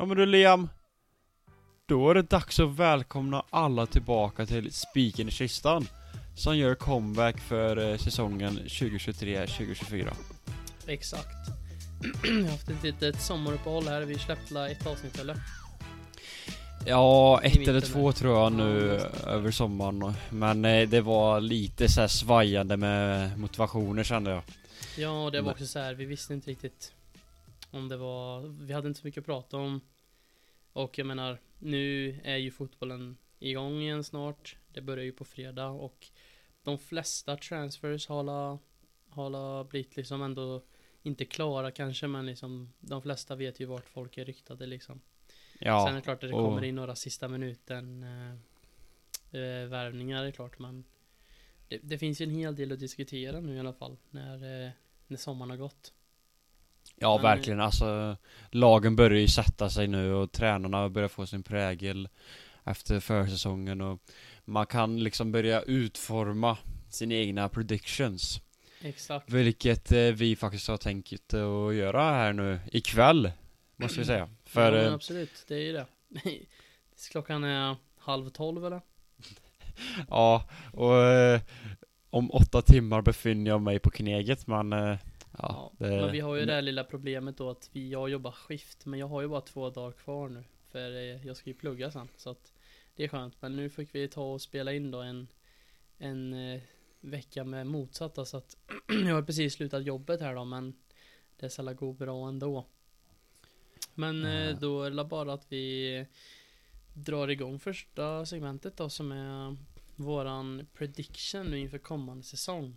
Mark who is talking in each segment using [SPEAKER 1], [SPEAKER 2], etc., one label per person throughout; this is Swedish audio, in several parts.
[SPEAKER 1] Ja men du Liam. Då är det dags att välkomna alla tillbaka till Spiken i kistan. Som gör comeback för eh, säsongen 2023-2024.
[SPEAKER 2] Exakt. Vi har haft ett litet sommaruppehåll här. Vi släppte ett avsnitt eller?
[SPEAKER 1] Ja, ett eller två tror jag nu över sommaren. Men eh, det var lite så här svajande med motivationer kände jag.
[SPEAKER 2] Ja, och det var
[SPEAKER 1] Men-
[SPEAKER 2] också så här. Vi visste inte riktigt om det var. Vi hade inte så mycket att prata om. Och jag menar, nu är ju fotbollen igång igen snart. Det börjar ju på fredag och de flesta transfers har blivit liksom ändå inte klara kanske, men liksom de flesta vet ju vart folk är ryktade liksom.
[SPEAKER 1] Ja,
[SPEAKER 2] Sen är det klart att det
[SPEAKER 1] och-
[SPEAKER 2] kommer in några sista minuten eh, eh, värvningar, är klart, men det, det finns ju en hel del att diskutera nu i alla fall, när, eh, när sommaren har gått.
[SPEAKER 1] Ja
[SPEAKER 2] men-
[SPEAKER 1] verkligen. Alltså, lagen börjar ju sätta sig nu och tränarna börjar få sin prägel efter försäsongen och man kan liksom börja utforma sina egna predictions.
[SPEAKER 2] Exakt.
[SPEAKER 1] Vilket eh, vi faktiskt har tänkt att göra här nu ikväll, måste vi säga. För,
[SPEAKER 2] ja,
[SPEAKER 1] eh,
[SPEAKER 2] absolut, det är ju det. Klockan är halv tolv eller?
[SPEAKER 1] ja, och eh, om åtta timmar befinner jag mig på Kneget, men eh, ja, det,
[SPEAKER 2] Men vi har ju det här lilla problemet då att vi, jag jobbar skift, men jag har ju bara två dagar kvar nu. För eh, jag ska ju plugga sen, så att det är skönt. Men nu fick vi ta och spela in då en, en eh, vecka med motsatta, så att jag har precis slutat jobbet här då, men det ska gå bra ändå. Men
[SPEAKER 1] Ja.
[SPEAKER 2] då är det bara att vi drar igång första segmentet då, som är våran prediction nu inför kommande säsong.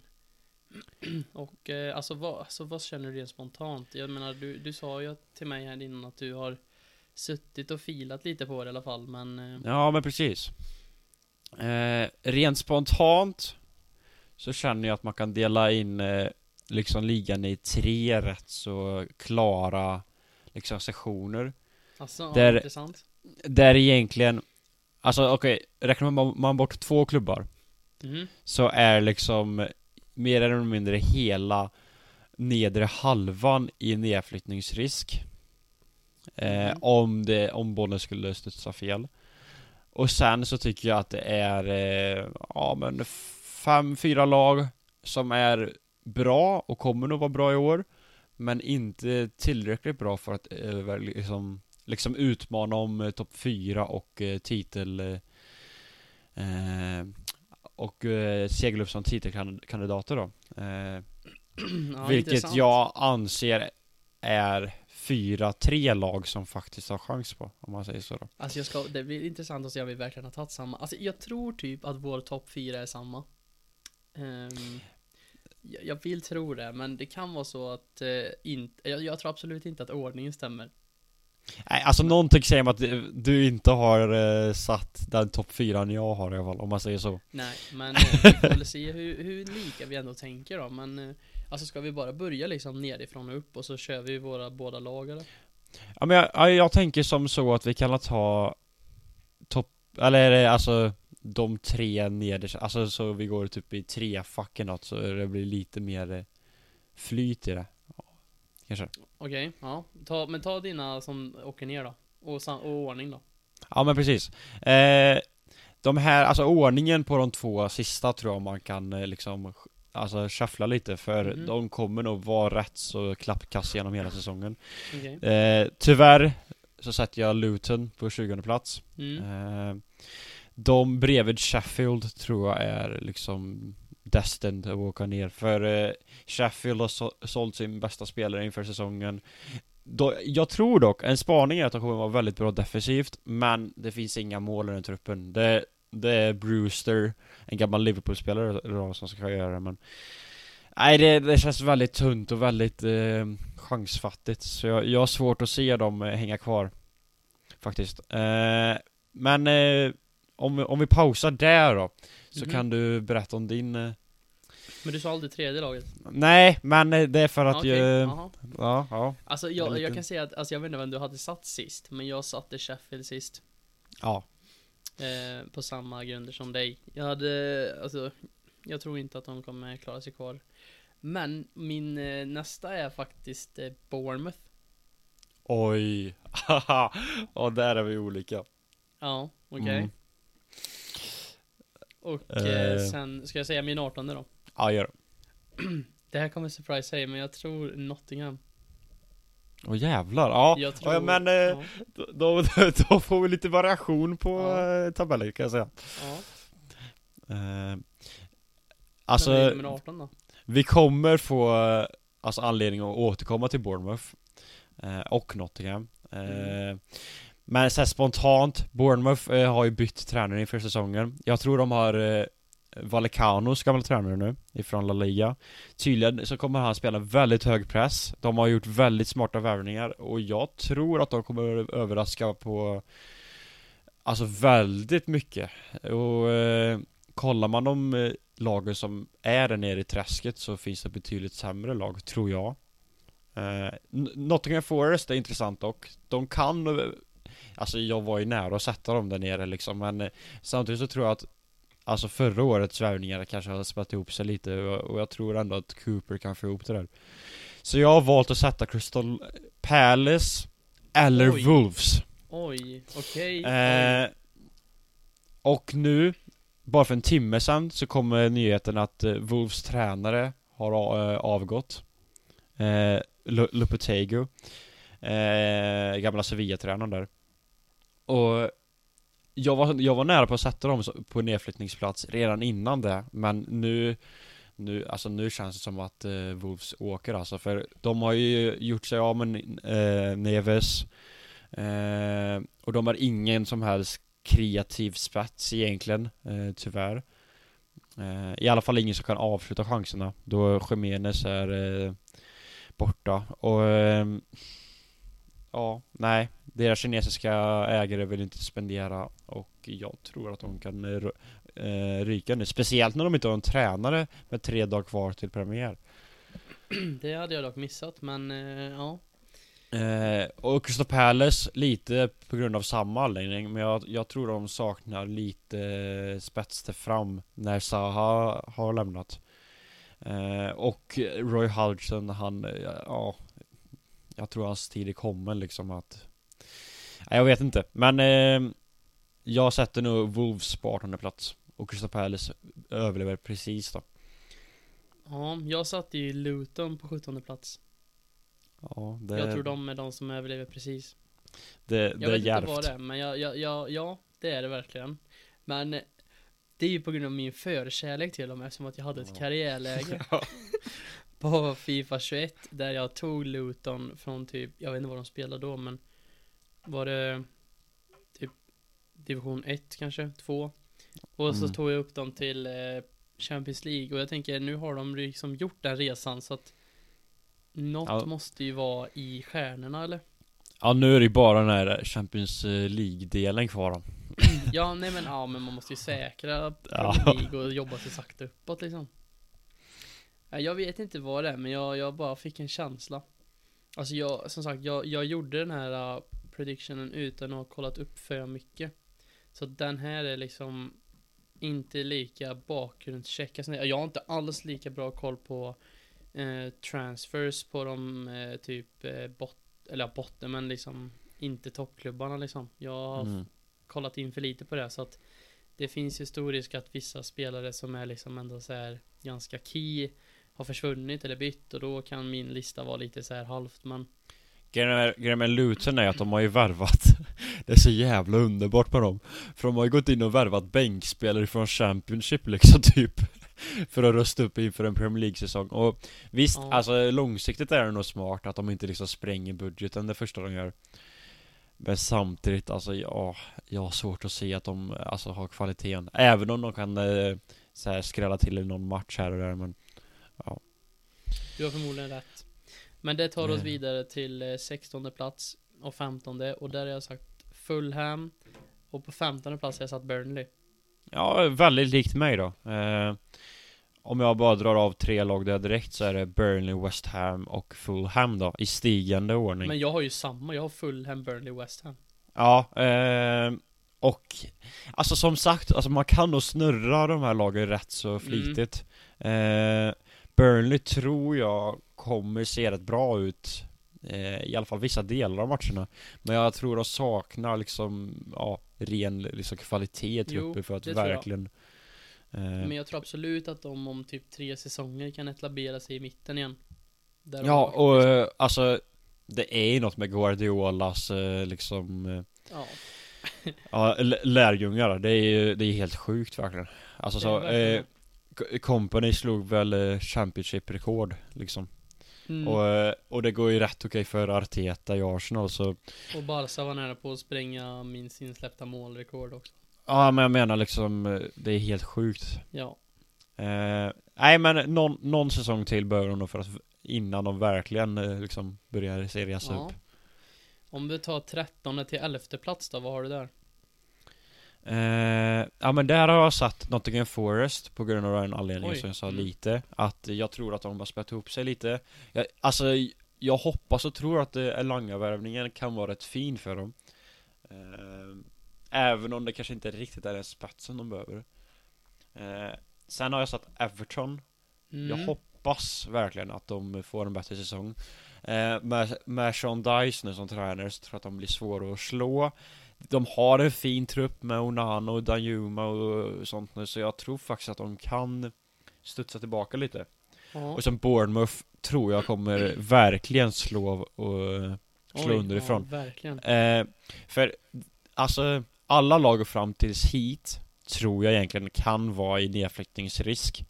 [SPEAKER 2] Och eh, alltså, vad, alltså vad känner du rent spontant? Jag menar du, du sa ju till mig här innan att du har suttit och filat lite på det i alla fall men eh,
[SPEAKER 1] Ja, men precis. Eh, rent spontant så känner jag att man kan dela in eh, liksom ligan i tre rätt så klara liksom sessioner.
[SPEAKER 2] alltså, ja,
[SPEAKER 1] Där-
[SPEAKER 2] intressant.
[SPEAKER 1] Där egentligen, alltså okej, räknar man, man bort två klubbar
[SPEAKER 2] Mhm.
[SPEAKER 1] så är liksom mer eller mindre hela nedre halvan i nedflyttningsrisk. Eh,
[SPEAKER 2] Mm.
[SPEAKER 1] om, det, om bollen skulle studsa fel. Och sen så tycker jag att det är, eh, ja men fem, fyra lag som är bra och kommer nog vara bra i år. Men inte tillräckligt bra för att eh, liksom, liksom utmana om eh, topp fyra och eh, titel eh, eh, och eh, upp som titelkandidater då. Eh,
[SPEAKER 2] ja,
[SPEAKER 1] vilket
[SPEAKER 2] intressant.
[SPEAKER 1] jag anser är fyra, tre lag som faktiskt har chans på, om man säger så då.
[SPEAKER 2] Alltså jag ska, det blir intressant att se om vi verkligen har tagit samma. Alltså jag tror typ att vår topp fyra är samma. Ehm, jag, jag vill tro det, men det kan vara så att eh, inte, jag, jag tror absolut inte att ordningen stämmer.
[SPEAKER 1] Nej, alltså någonting säger mig att du- inte har eh, satt den topp fyran jag har i alla fall, om man säger så.
[SPEAKER 2] Nej, men eh, vi får väl se hur, hur lika vi ändå tänker då, men eh, Alltså ska vi bara börja liksom nerifrån och upp och så kör vi våra båda lag eller?
[SPEAKER 1] Ja men jag, ja, jag tänker som så att vi kan ta topp, eller eh, alltså de tre nederst, alltså så vi går typ i tre facken något så det blir lite mer eh, flyt i det. Kanske.
[SPEAKER 2] Okej, ja. Ta, men ta dina som åker ner då. Och, sam- och ordning då.
[SPEAKER 1] Ja men precis. Eh, de här, alltså ordningen på de två sista tror jag man kan eh, liksom Alltså shuffla lite för
[SPEAKER 2] Mhm.
[SPEAKER 1] de kommer nog vara rätt så klappkass genom hela säsongen.
[SPEAKER 2] Okej.
[SPEAKER 1] Eh, tyvärr så sätter jag Luton på 20 plats.
[SPEAKER 2] Mm.
[SPEAKER 1] Eh, de bredvid Sheffield tror jag är liksom destined att åka ner. För eh, Sheffield har så, sålt sin bästa spelare inför säsongen. Då, jag tror dock, en spaning är att de kommer vara väldigt bra defensivt, men det finns inga mål i den truppen. Det, det är Brewster, en gammal Liverpool-spelare som ska göra det, men Nej, det, det känns väldigt tunt och väldigt eh, chansfattigt. Så jag, jag har svårt att se dem eh, hänga kvar. Faktiskt. Eh, men eh, om, om vi pausar där då. Så
[SPEAKER 2] Mhm.
[SPEAKER 1] kan du berätta om din...
[SPEAKER 2] Men du sa aldrig tredje laget?
[SPEAKER 1] nej, men det är för att
[SPEAKER 2] Okej,
[SPEAKER 1] ju...
[SPEAKER 2] jaha.
[SPEAKER 1] Ja, ja.
[SPEAKER 2] Alltså jag,
[SPEAKER 1] lite-
[SPEAKER 2] jag kan säga att, alltså jag vet inte vem du hade satt sist, men jag satte Sheffield sist.
[SPEAKER 1] Ja.
[SPEAKER 2] Eh, på samma grunder som dig. Jag hade, alltså, jag tror inte att de kommer klara sig kvar. Men min eh, nästa är faktiskt eh, Bournemouth.
[SPEAKER 1] Oj, haha, och där är vi olika.
[SPEAKER 2] Ja, okej.
[SPEAKER 1] Mm.
[SPEAKER 2] Och
[SPEAKER 1] Eh.
[SPEAKER 2] eh, sen, ska jag säga min 18 då?
[SPEAKER 1] Ja, gör det.
[SPEAKER 2] Det här kommer surprise dig, men jag tror Nottingham.
[SPEAKER 1] Åh jävlar, ja.
[SPEAKER 2] Jag tror,
[SPEAKER 1] ja men eh,
[SPEAKER 2] ja,
[SPEAKER 1] då, då, då får vi lite variation på
[SPEAKER 2] Ja.
[SPEAKER 1] eh, tabellen kan jag säga.
[SPEAKER 2] ja.
[SPEAKER 1] Eh,
[SPEAKER 2] Alltså, nummer 18 då?
[SPEAKER 1] vi kommer få eh, alltså, anledning att återkomma till Bournemouth eh, och Nottingham. Eh,
[SPEAKER 2] Mm.
[SPEAKER 1] Men så här spontant, Bournemouth har ju bytt tränare inför säsongen. Jag tror de har Vallecanos gamla tränare nu, ifrån La Liga. Tydligen så kommer han spela väldigt hög press. De har gjort väldigt smarta värvningar och jag tror att de kommer överraska på Alltså väldigt mycket. Och eh, kollar man de eh, lagen som är där nere i träsket så finns det betydligt sämre lag, tror jag. Eh, Nottingham Forest är intressant dock. De kan eh, Alltså jag var ju nära att sätta dem där nere liksom men eh, Samtidigt så tror jag att Alltså förra årets värvningar kanske har spelat ihop sig lite och, jag tror ändå att Cooper kan få ihop det där. Så jag har valt att sätta Crystal Palace Eller
[SPEAKER 2] Oj.
[SPEAKER 1] Wolves.
[SPEAKER 2] Oj, okej.
[SPEAKER 1] eh, Och nu Bara för en timme sedan så kommer nyheten att eh, Wolves tränare har eh, avgått. Eh, Lupetegu eh, Gamla Sevilla-tränaren där. Och jag var, jag var nära på att sätta dem på nedflyttningsplats redan innan det Men nu nu, alltså nu känns det som att eh, Wolves åker alltså för de har ju gjort sig av med eh, Neves eh, Och de har ingen som helst kreativ spets egentligen, eh, tyvärr. Eh, I alla fall ingen som kan avsluta chanserna då Jiménez är eh, borta och eh, Ja, nej Deras kinesiska ägare vill inte spendera och jag tror att de kan eh, ry- ryka nu. Speciellt när de inte har en tränare med tre dagar kvar till premiär.
[SPEAKER 2] Det hade jag dock missat, men eh, ja.
[SPEAKER 1] Eh, och Crystal Palace, lite på grund av samma anledning Men jag, jag tror de saknar lite spets till fram när Zaha har lämnat. Eh, Och Roy Hodgson, han, ja Jag tror hans tid är kommen liksom att Jag vet inte, men eh, Jag sätter nog Wolves på 18 plats Och Crystal Palace överlever precis då
[SPEAKER 2] Ja, jag satte ju Luton på 17 plats.
[SPEAKER 1] Ja, det,
[SPEAKER 2] Jag tror de är de som överlever precis.
[SPEAKER 1] det,
[SPEAKER 2] Jag
[SPEAKER 1] det är
[SPEAKER 2] vet inte vad det är, men jag, jag, jag, ja, det är det verkligen. Men eh, det är ju på grund av min förkärlek till dem eftersom att jag hade ett
[SPEAKER 1] Ja.
[SPEAKER 2] karriärläge på Fifa 21 där jag tog Luton från typ, jag vet inte vad de spelade då men var det division 1 kanske, 2 och så
[SPEAKER 1] Mm.
[SPEAKER 2] tog jag upp dem till eh, Champions League och jag tänker nu har de liksom gjort den resan så att något
[SPEAKER 1] Ja.
[SPEAKER 2] måste ju vara i stjärnorna eller?
[SPEAKER 1] Ja nu är det ju bara den här Champions eh, League-delen kvar då.
[SPEAKER 2] Ja, nej men ja, men man måste ju säkra
[SPEAKER 1] Ja.
[SPEAKER 2] League och jobba sig sakta uppåt liksom. Ja, Jag vet inte vad det är, men jag, jag bara fick en känsla. Alltså jag, som sagt, jag, jag gjorde den här uh, predictionen utan att ha kollat upp för mycket. Så den här är liksom inte lika bakgrundscheck. Alltså, jag har inte alls lika bra koll på eh, transfers på de eh, typ eh, bot, eller botten, men liksom inte toppklubbarna liksom. Jag har
[SPEAKER 1] Mm.
[SPEAKER 2] kollat in för lite på det så att det finns ju stor risk att vissa spelare som är liksom ändå så här ganska key har försvunnit eller bytt och då kan min lista vara lite så här halvt men
[SPEAKER 1] Grejen med- med Luton är att de har ju värvat Det är så jävla underbart på dem. För de har ju gått in och värvat bänkspelare från Championship liksom typ För att rösta upp inför en Premier League-säsong. Och visst,
[SPEAKER 2] Ja.
[SPEAKER 1] alltså långsiktigt är det nog smart att de inte liksom spränger budgeten det första de gör. Men samtidigt, alltså ja, jag har svårt att se att de alltså har kvaliteten. Även om de kan eh, så här, skrälla till i någon match här och där men
[SPEAKER 2] du har förmodligen rätt. Men det tar oss vidare till eh, 16 plats och 15 och där har jag sagt Fulham och på 15 plats har jag satt Burnley.
[SPEAKER 1] Ja, väldigt likt mig då. Eh, om jag bara drar av tre lag där direkt så är det Burnley, West Ham och Fulham då, i stigande ordning.
[SPEAKER 2] Men jag har ju samma, jag har Fulham, Burnley, West Ham.
[SPEAKER 1] Ja, eh, och alltså som sagt, alltså man kan nog snurra de här lagen rätt så flitigt. Eh, Burnley tror jag kommer se rätt bra ut eh, I alla fall vissa delar av matcherna. Men jag tror de saknar liksom, ja, ren liksom kvalitet i truppen för att verkligen eh,
[SPEAKER 2] Men jag tror absolut att de om typ tre säsonger kan etablera sig i mitten igen. Där
[SPEAKER 1] Ja, och eh, alltså Det är ju något med Guardiolas eh, liksom
[SPEAKER 2] Ja,
[SPEAKER 1] Ja, lärjungar, det är ju, det är helt sjukt verkligen. Alltså så, eh, Company slog väl Championship-rekord liksom
[SPEAKER 2] mm.
[SPEAKER 1] och, eh, och det går ju rätt okej för Arteta i Arsenal så
[SPEAKER 2] Och Barca var nära på att spränga minst insläppta målrekord också.
[SPEAKER 1] Ja men jag menar liksom, eh, det är helt sjukt
[SPEAKER 2] Ja,
[SPEAKER 1] eh, Nej men någon, någon säsong till behöver de nog för att Innan de verkligen eh, liksom börjar serias
[SPEAKER 2] ja.
[SPEAKER 1] upp
[SPEAKER 2] Om du tar 13 till 11 plats då, vad har du där?
[SPEAKER 1] Eh, ja men där har jag satt Nottingham Forest på grund av den anledningen
[SPEAKER 2] Oj,
[SPEAKER 1] som jag sa
[SPEAKER 2] mm. lite.
[SPEAKER 1] Att jag tror att de har spett ihop sig lite. Jag, Alltså jag hoppas och tror att eh, Elanga-värvningen kan vara rätt fin för dem. Eh, Även om det kanske inte riktigt är den spetsen de behöver. Eh, Sen har jag satt Everton.
[SPEAKER 2] Mm.
[SPEAKER 1] Jag hoppas verkligen att de får en bättre säsong. Eh, med, med Sean Dice nu som tränare så tror jag att de blir svåra att slå De har en fin trupp med Onana och Danjuma och sånt nu så jag tror faktiskt att de kan studsa tillbaka lite
[SPEAKER 2] Ja.
[SPEAKER 1] Och som Bournemouth tror jag kommer verkligen slå och slå
[SPEAKER 2] Oj,
[SPEAKER 1] underifrån
[SPEAKER 2] Ja, verkligen.
[SPEAKER 1] eh, För alltså alla lag fram tills hit tror jag egentligen kan vara i nedflyttningsrisk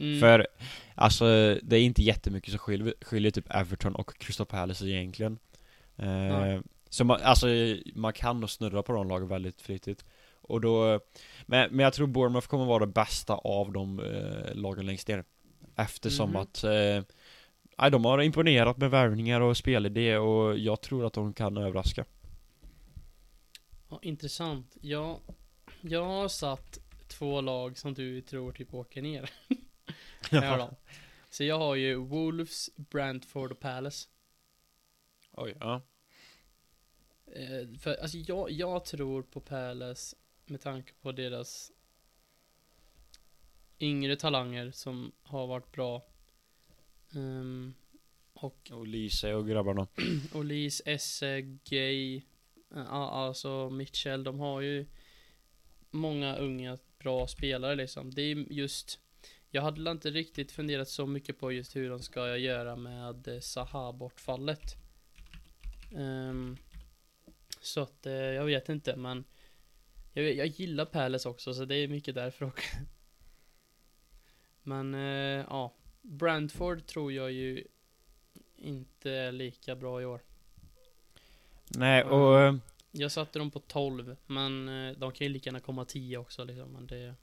[SPEAKER 2] Mm.
[SPEAKER 1] för alltså det är inte jättemycket som skiljer, skiljer typ Everton och Crystal Palace egentligen eh. Så man, alltså man kan nog snurra på de lagen väldigt flitigt Och då Men, men jag tror Bournemouth kommer vara det bästa av de eh, lagen längst ner Eftersom
[SPEAKER 2] Mhm.
[SPEAKER 1] att eh, de har imponerat med värvningar och spelidé och jag tror att de kan överraska
[SPEAKER 2] Ja, intressant. Jag, jag har satt två lag som du tror typ åker ner. Då. Så jag har ju Wolves, Brentford och Palace.
[SPEAKER 1] Oj, ja
[SPEAKER 2] Eh, för alltså jag, jag tror på Palace med tanke på deras yngre talanger som har varit bra. Ehm, och
[SPEAKER 1] Och Lise och grabbarna
[SPEAKER 2] Olis, Esse, Gay, ja, alltså Mitchell, de har ju många unga bra spelare liksom. Det är just, jag hade inte riktigt funderat så mycket på just hur de ska göra med eh, Zaha-bortfallet. Så att, eh, jag vet inte, men jag, jag gillar Palace också, så det är mycket därför också. Men, eh, ja. Brentford tror jag ju inte är lika bra i år.
[SPEAKER 1] Nej och eh,
[SPEAKER 2] Jag satte dem på 12, men eh, de kan ju lika gärna komma 10 också liksom, men det...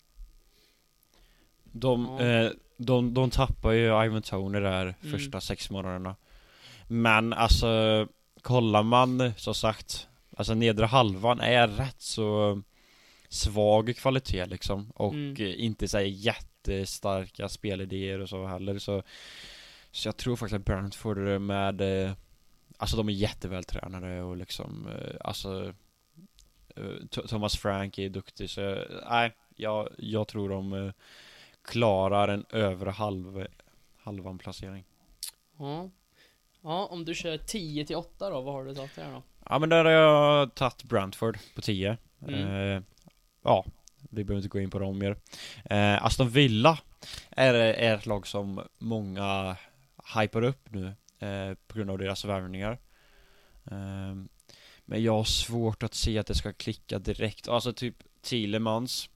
[SPEAKER 1] De,
[SPEAKER 2] Ja.
[SPEAKER 1] eh, de, de tappar ju Ivan Tony där
[SPEAKER 2] Mm.
[SPEAKER 1] första sex månaderna Men alltså Kollar man som sagt Alltså nedre halvan är rätt så Svag kvalitet liksom Och
[SPEAKER 2] Mm.
[SPEAKER 1] eh, inte så här jättestarka spelidéer och så heller så Så jag tror faktiskt att Brentford med eh, Alltså de är jättevältränade och liksom eh, Alltså Th- Thomas Frank är duktig så nej jag, jag tror de klarar en övre halv, halvan placering.
[SPEAKER 2] Ja. Ja, om du kör 10 till 8 då, vad har du tagit där då?
[SPEAKER 1] Ja men där har jag tagit Brentford på 10.
[SPEAKER 2] Mm.
[SPEAKER 1] Eh, ja, vi behöver inte gå in på dem mer. Eh, Aston Villa är, är ett lag som många hypar upp nu eh, på grund av deras värvningar. Eh, men jag har svårt att se att det ska klicka direkt. Alltså typ Thielemans.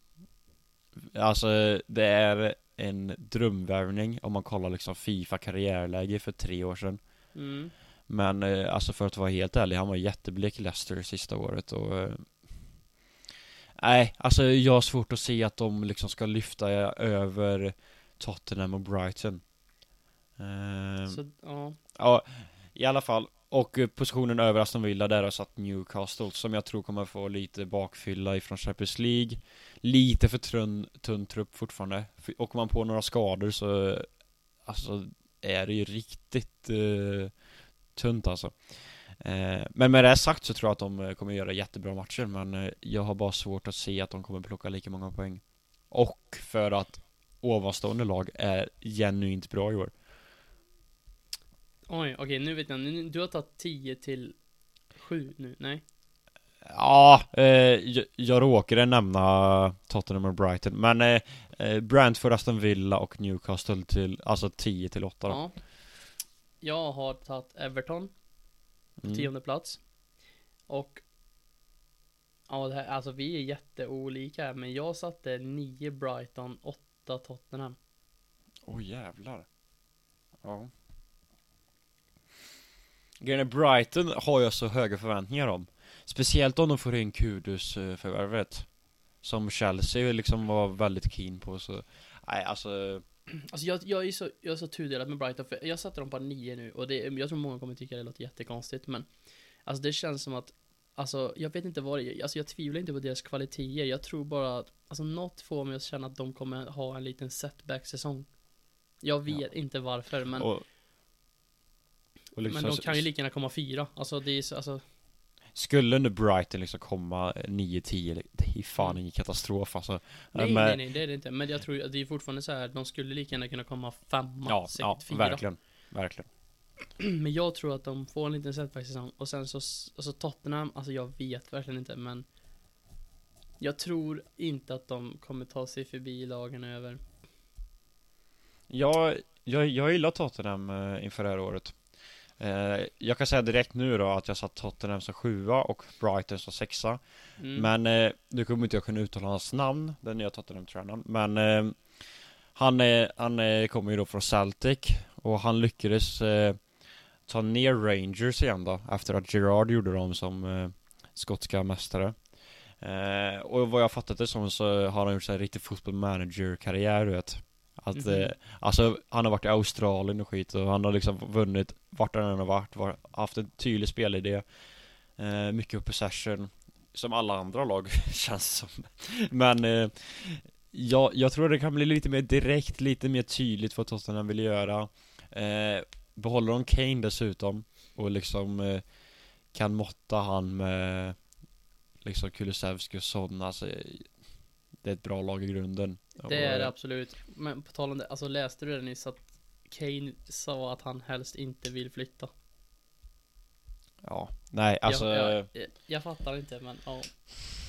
[SPEAKER 1] Alltså det är en drömvärvning om man kollar liksom Fifa karriärläge för tre år sedan.
[SPEAKER 2] Mm.
[SPEAKER 1] Men eh, alltså för att vara helt ärlig, han var jätteblek i Leicester sista året och eh, Nej, alltså jag har svårt att se att de liksom ska lyfta över Tottenham och Brighton. Eh,
[SPEAKER 2] Så, ja.
[SPEAKER 1] Ja, i alla fall. Och eh, positionen över Aston Villa där har satt Newcastle Som jag tror kommer få lite bakfylla ifrån Champions League. Lite för tunn, tunn trupp fortfarande. Åker man på några skador så Alltså är det ju riktigt eh, tunt alltså eh, Men med det sagt så tror jag att de eh, kommer göra jättebra matcher Men eh, jag har bara svårt att se att de kommer plocka lika många poäng Och för att ovanstående lag är genuint bra i år
[SPEAKER 2] Oj, okej nu vet jag. Du har tagit 10 till 7 nu, nej?
[SPEAKER 1] Ja, eh, jag, jag råkade nämna Tottenham och Brighton Men eh, Brentford, Aston Villa och Newcastle till Alltså 10 till 8 då
[SPEAKER 2] Ja. Jag har tagit Everton,
[SPEAKER 1] mm.
[SPEAKER 2] tionde plats. Och Ja, det här, alltså vi är jätteolika här, men jag satte 9 Brighton, 8 Tottenham.
[SPEAKER 1] Åh oh, jävlar Ja Grejen är Brighton har jag så höga förväntningar om Speciellt om de får in Kudus eh, förvärvet Som Chelsea liksom var väldigt keen på så Nej alltså
[SPEAKER 2] Alltså jag, jag är så, jag är så tudelad med Brighton, för jag satte dem på 9 nu och det, jag tror många kommer tycka det låter jättekonstigt, men Alltså det känns som att Alltså jag vet inte vad det är, alltså jag tvivlar inte på deras kvaliteter, jag tror bara att Alltså något får mig att känna att de kommer ha en liten setback-säsong. Jag vet
[SPEAKER 1] Ja.
[SPEAKER 2] inte varför, men
[SPEAKER 1] och, och liksom,
[SPEAKER 2] Men de kan ju lika gärna komma fyra, alltså det är så, alltså
[SPEAKER 1] Skulle nu Brighton liksom komma 9-10 Det är fan
[SPEAKER 2] Mm.
[SPEAKER 1] ingen katastrof alltså
[SPEAKER 2] Nej,
[SPEAKER 1] Men-
[SPEAKER 2] nej, nej, det är det inte. Men jag tror att det är fortfarande så här, de skulle lika gärna kunna komma femma,
[SPEAKER 1] Ja,
[SPEAKER 2] sex,
[SPEAKER 1] ja
[SPEAKER 2] fyra.
[SPEAKER 1] verkligen Verkligen
[SPEAKER 2] Men jag tror att de får en liten setback-säsong och sen så, alltså Tottenham, alltså jag vet verkligen inte men Jag tror inte att de kommer ta sig förbi lagen över.
[SPEAKER 1] Jag, jag, jag gillar Tottenham eh, inför det här året Jag kan säga direkt nu då att jag satt Tottenham som sjua och Brighton som sexa.
[SPEAKER 2] Mm.
[SPEAKER 1] Men eh, nu kommer inte jag kunna uttala hans namn, den nya Tottenham-tränaren. Men eh, han, är, han är, kommer ju då från Celtic och han lyckades eh, ta ner Rangers igen då efter att Gerard gjorde dem som eh, skotska mästare. Eh, Och vad jag fattat det som så har han gjort en riktig football manager-karriär du vet att,
[SPEAKER 2] Mhm.
[SPEAKER 1] eh, alltså han har varit i Australien och skit och han har liksom vunnit vart han än har varit, var, haft en tydlig spelidé eh, Mycket possession Som alla andra lag känns som Men eh, jag, jag tror det kan bli lite mer direkt, lite mer tydligt vad Tottenham vill göra eh, Behåller de Kane dessutom och liksom eh, kan måtta han med liksom Kulusevski och sådana alltså, Det är ett bra lag i grunden
[SPEAKER 2] Det är det
[SPEAKER 1] eh,
[SPEAKER 2] absolut. Men på tal om det, alltså läste du det nyss att Kane sa att han helst inte vill flytta?
[SPEAKER 1] Ja, nej alltså
[SPEAKER 2] jag, jag, jag, jag fattar inte men ja.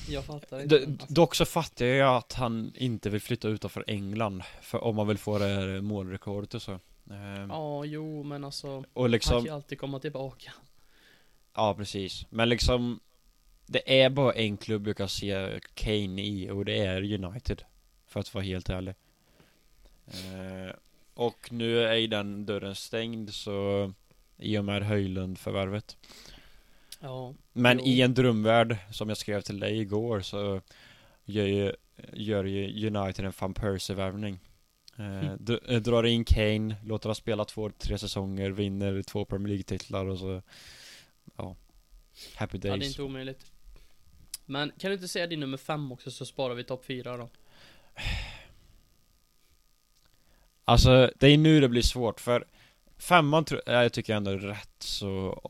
[SPEAKER 2] Jag fattar inte.
[SPEAKER 1] D-
[SPEAKER 2] alltså,
[SPEAKER 1] Dock så fattar jag att han inte vill flytta utanför England För om man vill få det här målrekordet och så Ehm,
[SPEAKER 2] Ja, jo men alltså.
[SPEAKER 1] Och
[SPEAKER 2] Han kan
[SPEAKER 1] liksom,
[SPEAKER 2] ju alltid komma tillbaka.
[SPEAKER 1] ja precis Men liksom Det är bara en klubb jag kan se Kane i och det är United För att vara helt ärlig Ehm, Och nu är ju den dörren stängd så I och med Höjlund-förvärvet
[SPEAKER 2] Ja.
[SPEAKER 1] Men
[SPEAKER 2] Jo.
[SPEAKER 1] i en drömvärld, som jag skrev till dig igår, så gör ju, gör ju United en van Persie-värvning. Eh,
[SPEAKER 2] Mm.
[SPEAKER 1] eh, drar in Kane, låter honom spela två, tre säsonger, vinner två Premier League-titlar och så Ja Happy
[SPEAKER 2] Ja, det är
[SPEAKER 1] days
[SPEAKER 2] inte omöjligt. Men kan du inte säga din nummer fem också så sparar vi topp fyra då?
[SPEAKER 1] Alltså, det är nu det blir svårt för Femman tro- eh, jag tycker jag ändå är rätt så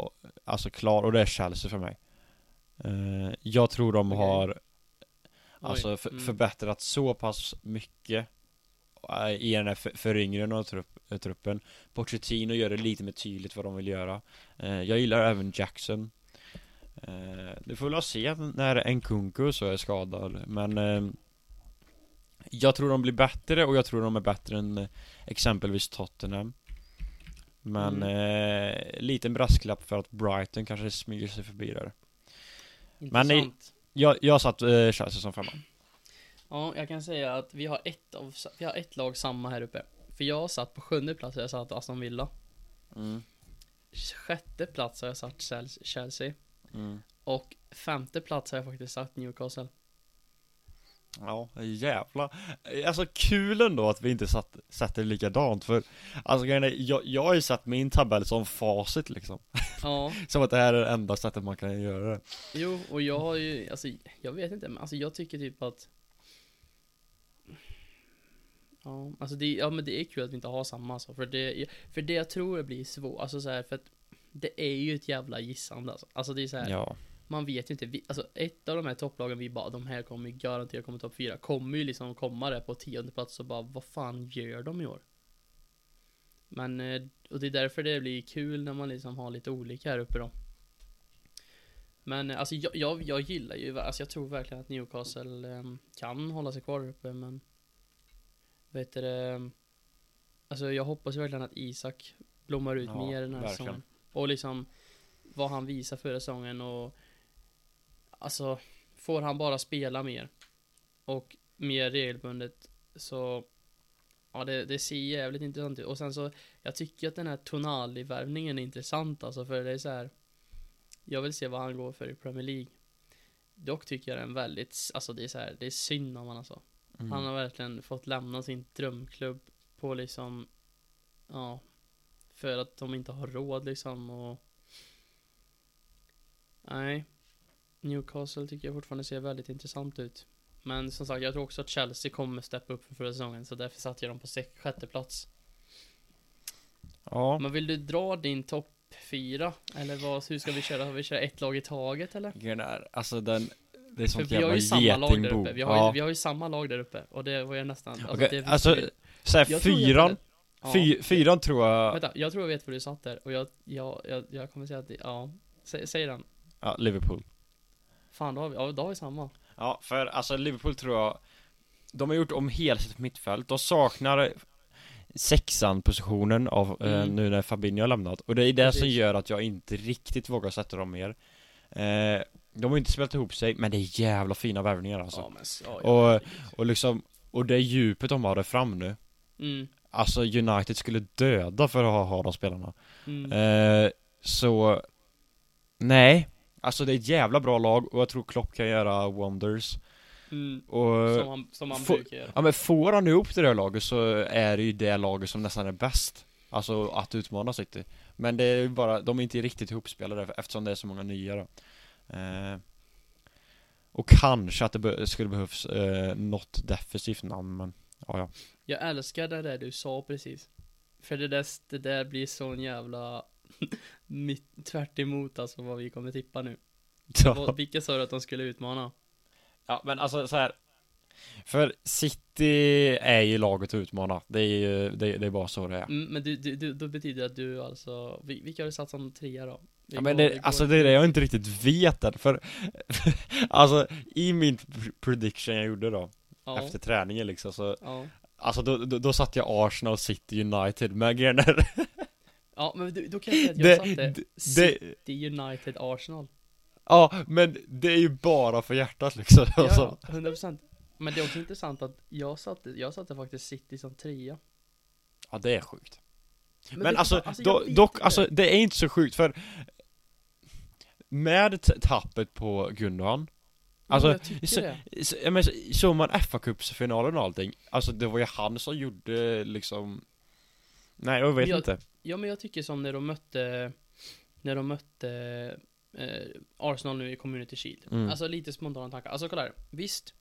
[SPEAKER 1] Alltså klar, och det är Chelsea för mig Eh, Jag tror de
[SPEAKER 2] Okej.
[SPEAKER 1] har Alltså för,
[SPEAKER 2] mm.
[SPEAKER 1] förbättrat så pass mycket eh, I den här för- föryngringen av trupp, truppen Pochettino gör det lite mer tydligt vad de vill göra Eh, Jag gillar även Jackson eh, Det får väl se när Nkunku så är skadad Men eh, Jag tror de blir bättre och jag tror de är bättre än eh, exempelvis Tottenham Men
[SPEAKER 2] Mm.
[SPEAKER 1] eh, liten brasklapp för att Brighton kanske smyger sig förbi där Men
[SPEAKER 2] Intressant.
[SPEAKER 1] Jag, jag satt eh, Chelsea som femma
[SPEAKER 2] Ja, jag kan säga att vi har ett av, vi har ett lag samma här uppe. För jag satt på sjunde plats och jag satt Aston Villa.
[SPEAKER 1] mm.
[SPEAKER 2] Sjätte plats har jag satt Chelsea.
[SPEAKER 1] Mm.
[SPEAKER 2] Och femte plats har jag faktiskt satt Newcastle.
[SPEAKER 1] Ja, jävla Alltså kul ändå att vi inte satt, sätter likadant för Alltså grejen är, jag, jag har ju satt min tabell som facit liksom
[SPEAKER 2] Ja,
[SPEAKER 1] Som att det här är det enda sättet man kan göra det
[SPEAKER 2] jo, och jag har ju, alltså, jag vet inte, men alltså jag tycker typ att Ja, alltså det, ja men det är kul att vi inte har samma alltså, för det, för det jag tror det blir svårt, alltså så här, för att det är ju ett jävla gissande alltså. Alltså det är så här,
[SPEAKER 1] Ja,
[SPEAKER 2] man vet ju inte, vi, alltså ett av de här topplagen vi bara, de här kommer ju garanterat komma topp fyra, kommer ju liksom komma där på tionde plats och bara, vad fan gör de i år? Men, eh, och det är därför det blir kul när man liksom har lite olika här uppe då. Men eh, alltså jag, jag, jag gillar ju, alltså jag tror verkligen att Newcastle eh, kan hålla sig kvar uppe men Vet du Alltså jag hoppas verkligen att Isak blommar ut
[SPEAKER 1] Ja,
[SPEAKER 2] mer den här
[SPEAKER 1] verkligen.
[SPEAKER 2] säsongen. Och liksom vad han visar förra säsongen och Alltså får han bara spela mer och mer regelbundet så Ja det, det ser jävligt intressant ut och sen så Jag tycker att den här Tonali-värvningen är intressant alltså för det är så här. Jag vill se vad han går för i Premier League Dock tycker jag den väldigt, alltså det är så här, det är synd om han alltså
[SPEAKER 1] Mm.
[SPEAKER 2] Han har verkligen fått lämna sin drömklubb på liksom Ja För att de inte har råd liksom och Nej Newcastle tycker jag fortfarande ser väldigt intressant ut Men som sagt, jag tror också att Chelsea kommer steppa upp för förra säsongen Så därför satte jag dem på sjätte plats
[SPEAKER 1] Ja,
[SPEAKER 2] Men vill du dra din topp fyra? Eller vad, hur ska vi köra? Har vi köra ett lag i taget eller?
[SPEAKER 1] är, alltså den Det är
[SPEAKER 2] För
[SPEAKER 1] sånt
[SPEAKER 2] vi har ju samma lag där uppe, vi har, ju,
[SPEAKER 1] ja.
[SPEAKER 2] vi har ju samma lag där uppe Och det var jag nästan alltså,
[SPEAKER 1] Okej,
[SPEAKER 2] det
[SPEAKER 1] alltså, Såhär, fyran
[SPEAKER 2] Ja.
[SPEAKER 1] fy, Fyran tror jag
[SPEAKER 2] Vänta, jag tror jag vet vad du satt där och jag, jag, jag, jag kommer säga att det, ja. Sä, Säg den.
[SPEAKER 1] Ja, Liverpool.
[SPEAKER 2] Fan, då har vi, ja, då har vi samma.
[SPEAKER 1] Ja, för alltså Liverpool tror jag De har gjort om hela sitt mittfält, de saknar Sexan positionen av, eh,
[SPEAKER 2] Mm.
[SPEAKER 1] nu när Fabinho har lämnat. Och det är det som
[SPEAKER 2] Precis.
[SPEAKER 1] gör att jag inte riktigt vågar sätta dem mer. Eh, De har inte spelat ihop sig, men det är jävla fina värvningar alltså.
[SPEAKER 2] Ja, men, ja,
[SPEAKER 1] Och- Och liksom, och det djupet de har där fram nu
[SPEAKER 2] mm,
[SPEAKER 1] Alltså United skulle döda för att ha, ha de spelarna.
[SPEAKER 2] Mm,
[SPEAKER 1] eh, Så Nej. Alltså det är ett jävla bra lag och jag tror Klopp kan göra wonders.
[SPEAKER 2] Mm,
[SPEAKER 1] Och
[SPEAKER 2] som han, som han brukar göra.
[SPEAKER 1] Ja men får han ihop det där laget så är det ju det laget som nästan är bäst. Alltså att utmana City. Men det är ju bara, de är inte riktigt ihopspelade eftersom det är så många nya då. Eh, Och kanske att det be- skulle behövs eh, något defensivt namn men Ja ja
[SPEAKER 2] Jag älskar det där du sa precis För det där, det där blir sån jävla mitt, tvärt emot alltså vad vi kommer tippa nu Vad- Vilka sa du att de skulle utmana?
[SPEAKER 1] Ja men alltså så här. För City är ju laget att utmana Det är ju, det, det är bara så det är
[SPEAKER 2] Mm, men du, du, du, då betyder det att du alltså, vil- vilka har du satt som trea då? Vi
[SPEAKER 1] Ja men det,
[SPEAKER 2] går-
[SPEAKER 1] alltså det är det jag inte riktigt vet än, för Alltså i min pr- prediction jag gjorde då
[SPEAKER 2] ja,
[SPEAKER 1] Efter träningen liksom så
[SPEAKER 2] ja.
[SPEAKER 1] Alltså då, då, då satte jag Arsenal, City, United Men grejen är
[SPEAKER 2] ja, men du, då kan jag säga att jag
[SPEAKER 1] det,
[SPEAKER 2] satte
[SPEAKER 1] det,
[SPEAKER 2] City United Arsenal.
[SPEAKER 1] Ja men det är ju bara för hjärtat liksom. Alltså.
[SPEAKER 2] Ja, 100% Men det är också intressant att jag satte, jag satte faktiskt City som trea.
[SPEAKER 1] Ja det är sjukt. Men,
[SPEAKER 2] vet du
[SPEAKER 1] alltså, då,
[SPEAKER 2] vet
[SPEAKER 1] dock,
[SPEAKER 2] inte.
[SPEAKER 1] alltså det är inte så sjukt för Med tappet på Gundogan
[SPEAKER 2] Ja,
[SPEAKER 1] alltså,
[SPEAKER 2] jag
[SPEAKER 1] så-. Så, ja, men så- såg man FA-cupsfinalen och allting Alltså det var ju han som gjorde liksom Nej jag vet
[SPEAKER 2] Jag-
[SPEAKER 1] inte.
[SPEAKER 2] Ja men jag tycker som när de mötte När de mötte eh, Arsenal nu i Community Shield.
[SPEAKER 1] Mm.
[SPEAKER 2] Alltså lite spontana tankar, alltså kolla här. Visst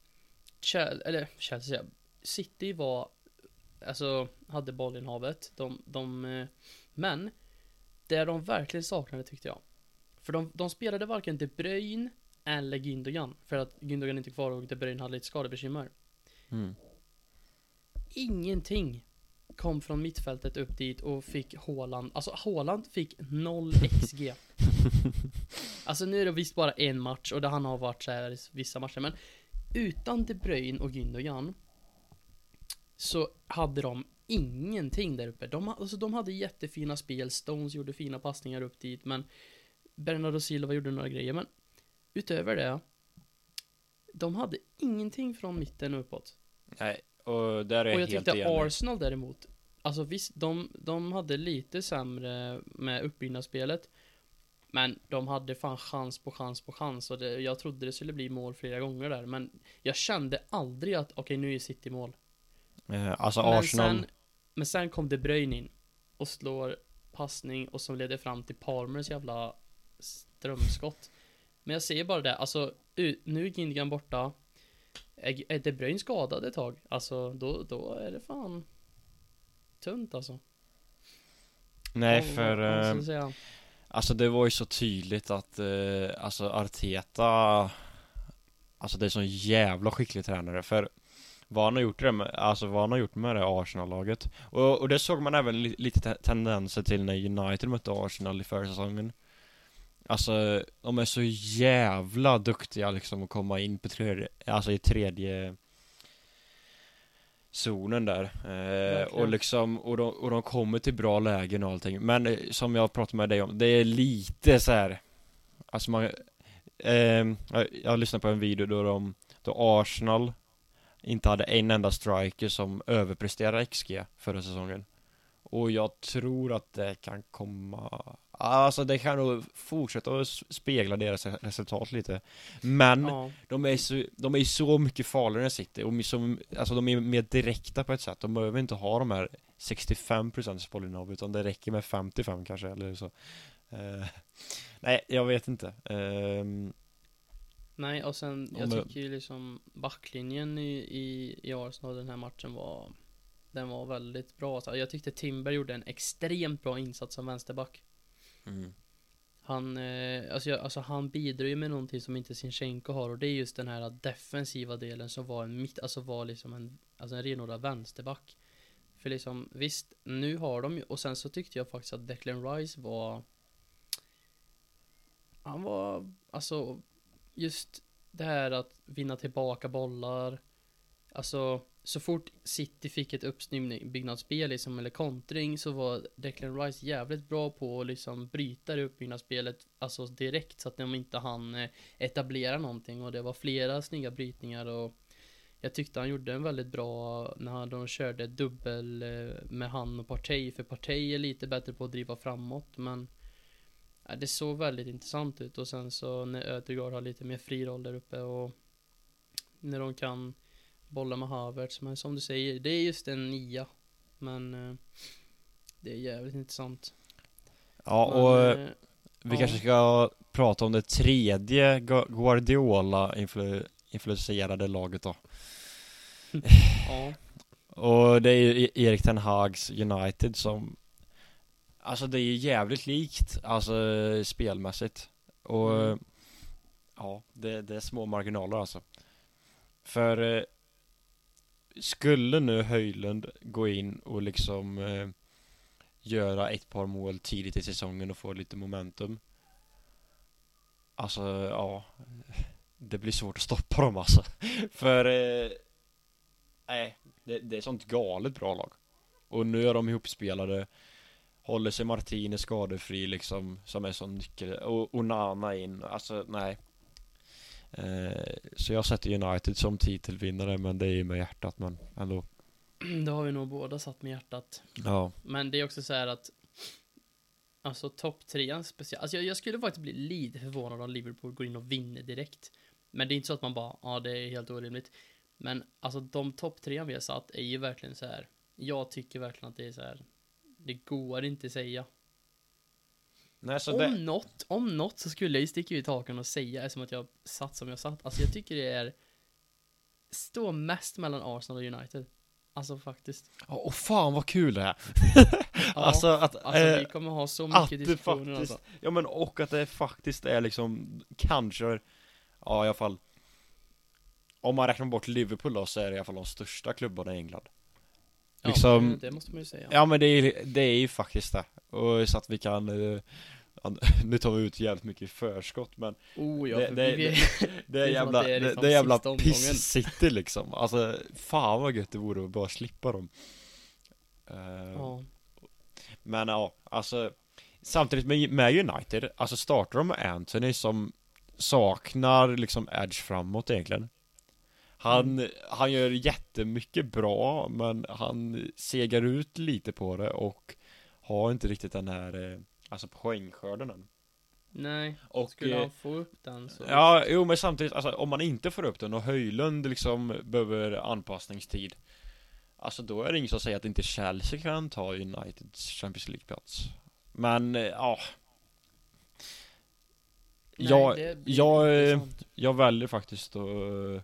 [SPEAKER 2] Chel eller Chelsea City var Alltså hade bollinnehavet de, de eh, Men Det de verkligen saknade tyckte jag. För de, de spelade varken De Bruyne Eller Gündogan För att Gündogan inte är kvar och De Bruyne hade lite skadebekymmer
[SPEAKER 1] mm.
[SPEAKER 2] Ingenting kom från mittfältet upp dit och fick Haaland, alltså Haaland fick 0 XG. alltså nu är det visst bara en match och det han har varit så här i vissa matcher men utan De Bruyne och Gündogan så hade de ingenting där uppe. De, alltså, de hade jättefina spel, Stones gjorde fina passningar upp dit men Bernardo Silva gjorde några grejer men utöver det de hade ingenting från mitten och uppåt.
[SPEAKER 1] Nej, och där är jag,
[SPEAKER 2] Och jag
[SPEAKER 1] helt
[SPEAKER 2] tyckte
[SPEAKER 1] enig.
[SPEAKER 2] Arsenal däremot Alltså visst, de, de hade lite sämre med uppbyggnadsspelet Men de hade fan chans på chans på chans och det, jag trodde det skulle bli mål flera gånger där Men jag kände aldrig att okej nu är City mål.
[SPEAKER 1] Eh, Alltså
[SPEAKER 2] men
[SPEAKER 1] Arsenal
[SPEAKER 2] sen, men sen kom De Bruyne in Och slår passning och som leder fram till Palmers jävla strömskott Men jag säger bara det, alltså nu är Gindigan borta är De Bruyne skadad ett tag? Alltså då, då är det fan Tunt alltså
[SPEAKER 1] Nej
[SPEAKER 2] Vad-
[SPEAKER 1] för eh? Alltså det var ju så tydligt att eh, Alltså Arteta Alltså det är så jävla skicklig tränare för vad han har gjort det med, alltså vad han har gjort med det Arsenal-laget. Och, och det såg man även li, lite te tendenser till när United mötte Arsenal i försäsongen. Alltså, de är så jävla duktiga liksom att komma in på tredje, alltså i tredje zonen där. Eh, och liksom, och de, och de kommer till bra lägen och allting. Men eh, som jag pratade med dig om, det är lite så här. Alltså man, eh, jag, jag lyssnade på en video då de, då Arsenal inte hade en enda striker som överpresterar XG förra säsongen. Och jag tror att det kan komma Alltså det kan nog fortsätta att spegla deras resultat lite Men ja. de, är så, de är så mycket farligare än City och så, alltså de är mer direkta på ett sätt De behöver inte ha de här 65% bollinnehav utan det räcker med 55 kanske eller så uh, Nej, jag vet inte uh,
[SPEAKER 2] Nej, och sen jag tycker ju liksom backlinjen i, i, i Arsenal den här matchen var Den var väldigt bra. Jag tyckte Timber gjorde en extremt bra insats som vänsterback. Mm. Han, eh, alltså, alltså han bidrar ju med någonting som inte Sinchenko har och det är just den här defensiva delen som var en mitt, alltså var liksom en, alltså en renodlad vänsterback. För liksom, visst, nu har de ju, och sen så tyckte jag faktiskt att Declan Rice var Han var, alltså Just det här att vinna tillbaka bollar Alltså så fort City fick ett uppbyggnadsspel liksom, eller kontring så var Declan Rice jävligt bra på att liksom bryta det uppbyggnadsspelet alltså direkt så att de inte hann eh, etablera någonting. Och det var flera snygga brytningar och jag tyckte han gjorde en väldigt bra när de körde dubbel eh, med han och Partey för Partey är lite bättre på att driva framåt men det såg väldigt intressant ut. Och sen så när Ödegaard har lite mer fri roll där uppe och när de kan bolla med Havertz. Men som du säger, det är just en nia. Men eh, det är jävligt intressant.
[SPEAKER 1] Ja, men, och eh, vi ja. kanske ska prata om det tredje Guardiola influenserade laget då. ja. Och det är ju e- Erik Ten Hags United som Alltså det är ju jävligt likt, alltså spelmässigt Och mm. Ja, det, det, är små marginaler alltså För eh, skulle nu Höjlund gå in och liksom eh, göra ett par mål tidigt i säsongen och få lite momentum? Alltså, ja. Det blir svårt att stoppa dem alltså. För eh, Nej, det, det är sånt galet bra lag. Och nu är de ihopspelade. Håller sig Martinez skadefri liksom Som är sån nyckel. Och Onana in, alltså nej så jag sätter United som titelvinnare men det är ju med hjärtat men ändå.
[SPEAKER 2] Det har vi nog båda satt med hjärtat.
[SPEAKER 1] Ja.
[SPEAKER 2] Men det är också så här att Alltså topp trean speciellt. Alltså jag, jag, skulle faktiskt bli lite förvånad om Liverpool går in och vinner direkt. Men det är inte så att man bara, ja det är helt orimligt. Men alltså de topp trean vi har satt är ju verkligen så här Jag tycker verkligen att det är så här Det går inte säga
[SPEAKER 1] Nej,
[SPEAKER 2] om
[SPEAKER 1] det...
[SPEAKER 2] något, om något så skulle jag ju sticka ut hakan och säga som att jag satt som jag satt. Alltså jag tycker det är Står mest mellan Arsenal och United. Alltså faktiskt.
[SPEAKER 1] Åh oh, fan vad kul det är!
[SPEAKER 2] ja, alltså att alltså, eh, vi kommer ha så mycket
[SPEAKER 1] diskussioner det faktiskt, alltså. Ja men och att det faktiskt är liksom Kanske Ja i alla fall Om man räknar bort Liverpool då så är det i alla fall de största klubbarna i England
[SPEAKER 2] Liksom, ja, det måste man ju säga.
[SPEAKER 1] Ja men det är, det är ju faktiskt det. Och så att vi kan uh, nu tar vi ut jävligt mycket förskott men
[SPEAKER 2] oh, ja,
[SPEAKER 1] det, det,
[SPEAKER 2] vi,
[SPEAKER 1] det, det, är jävla, det, är liksom det är jävla piss-city liksom Alltså fan vad gött det vore att bara slippa dem uh, ja. Men ja, alltså Samtidigt med, med United, alltså startar de med Anthony som saknar liksom edge framåt egentligen han, mm. han gör jättemycket bra men han segar ut lite på det och har inte riktigt den här eh, Alltså poängskörden än.
[SPEAKER 2] Nej, och, skulle han få upp den så
[SPEAKER 1] Ja, jo men samtidigt, alltså om man inte får upp den och Höjlund liksom behöver anpassningstid Alltså då är det ingen som säger att inte Chelsea kan ta Uniteds Champions League-plats. Men, eh, ja. Nej, jag, jag, jag väljer faktiskt att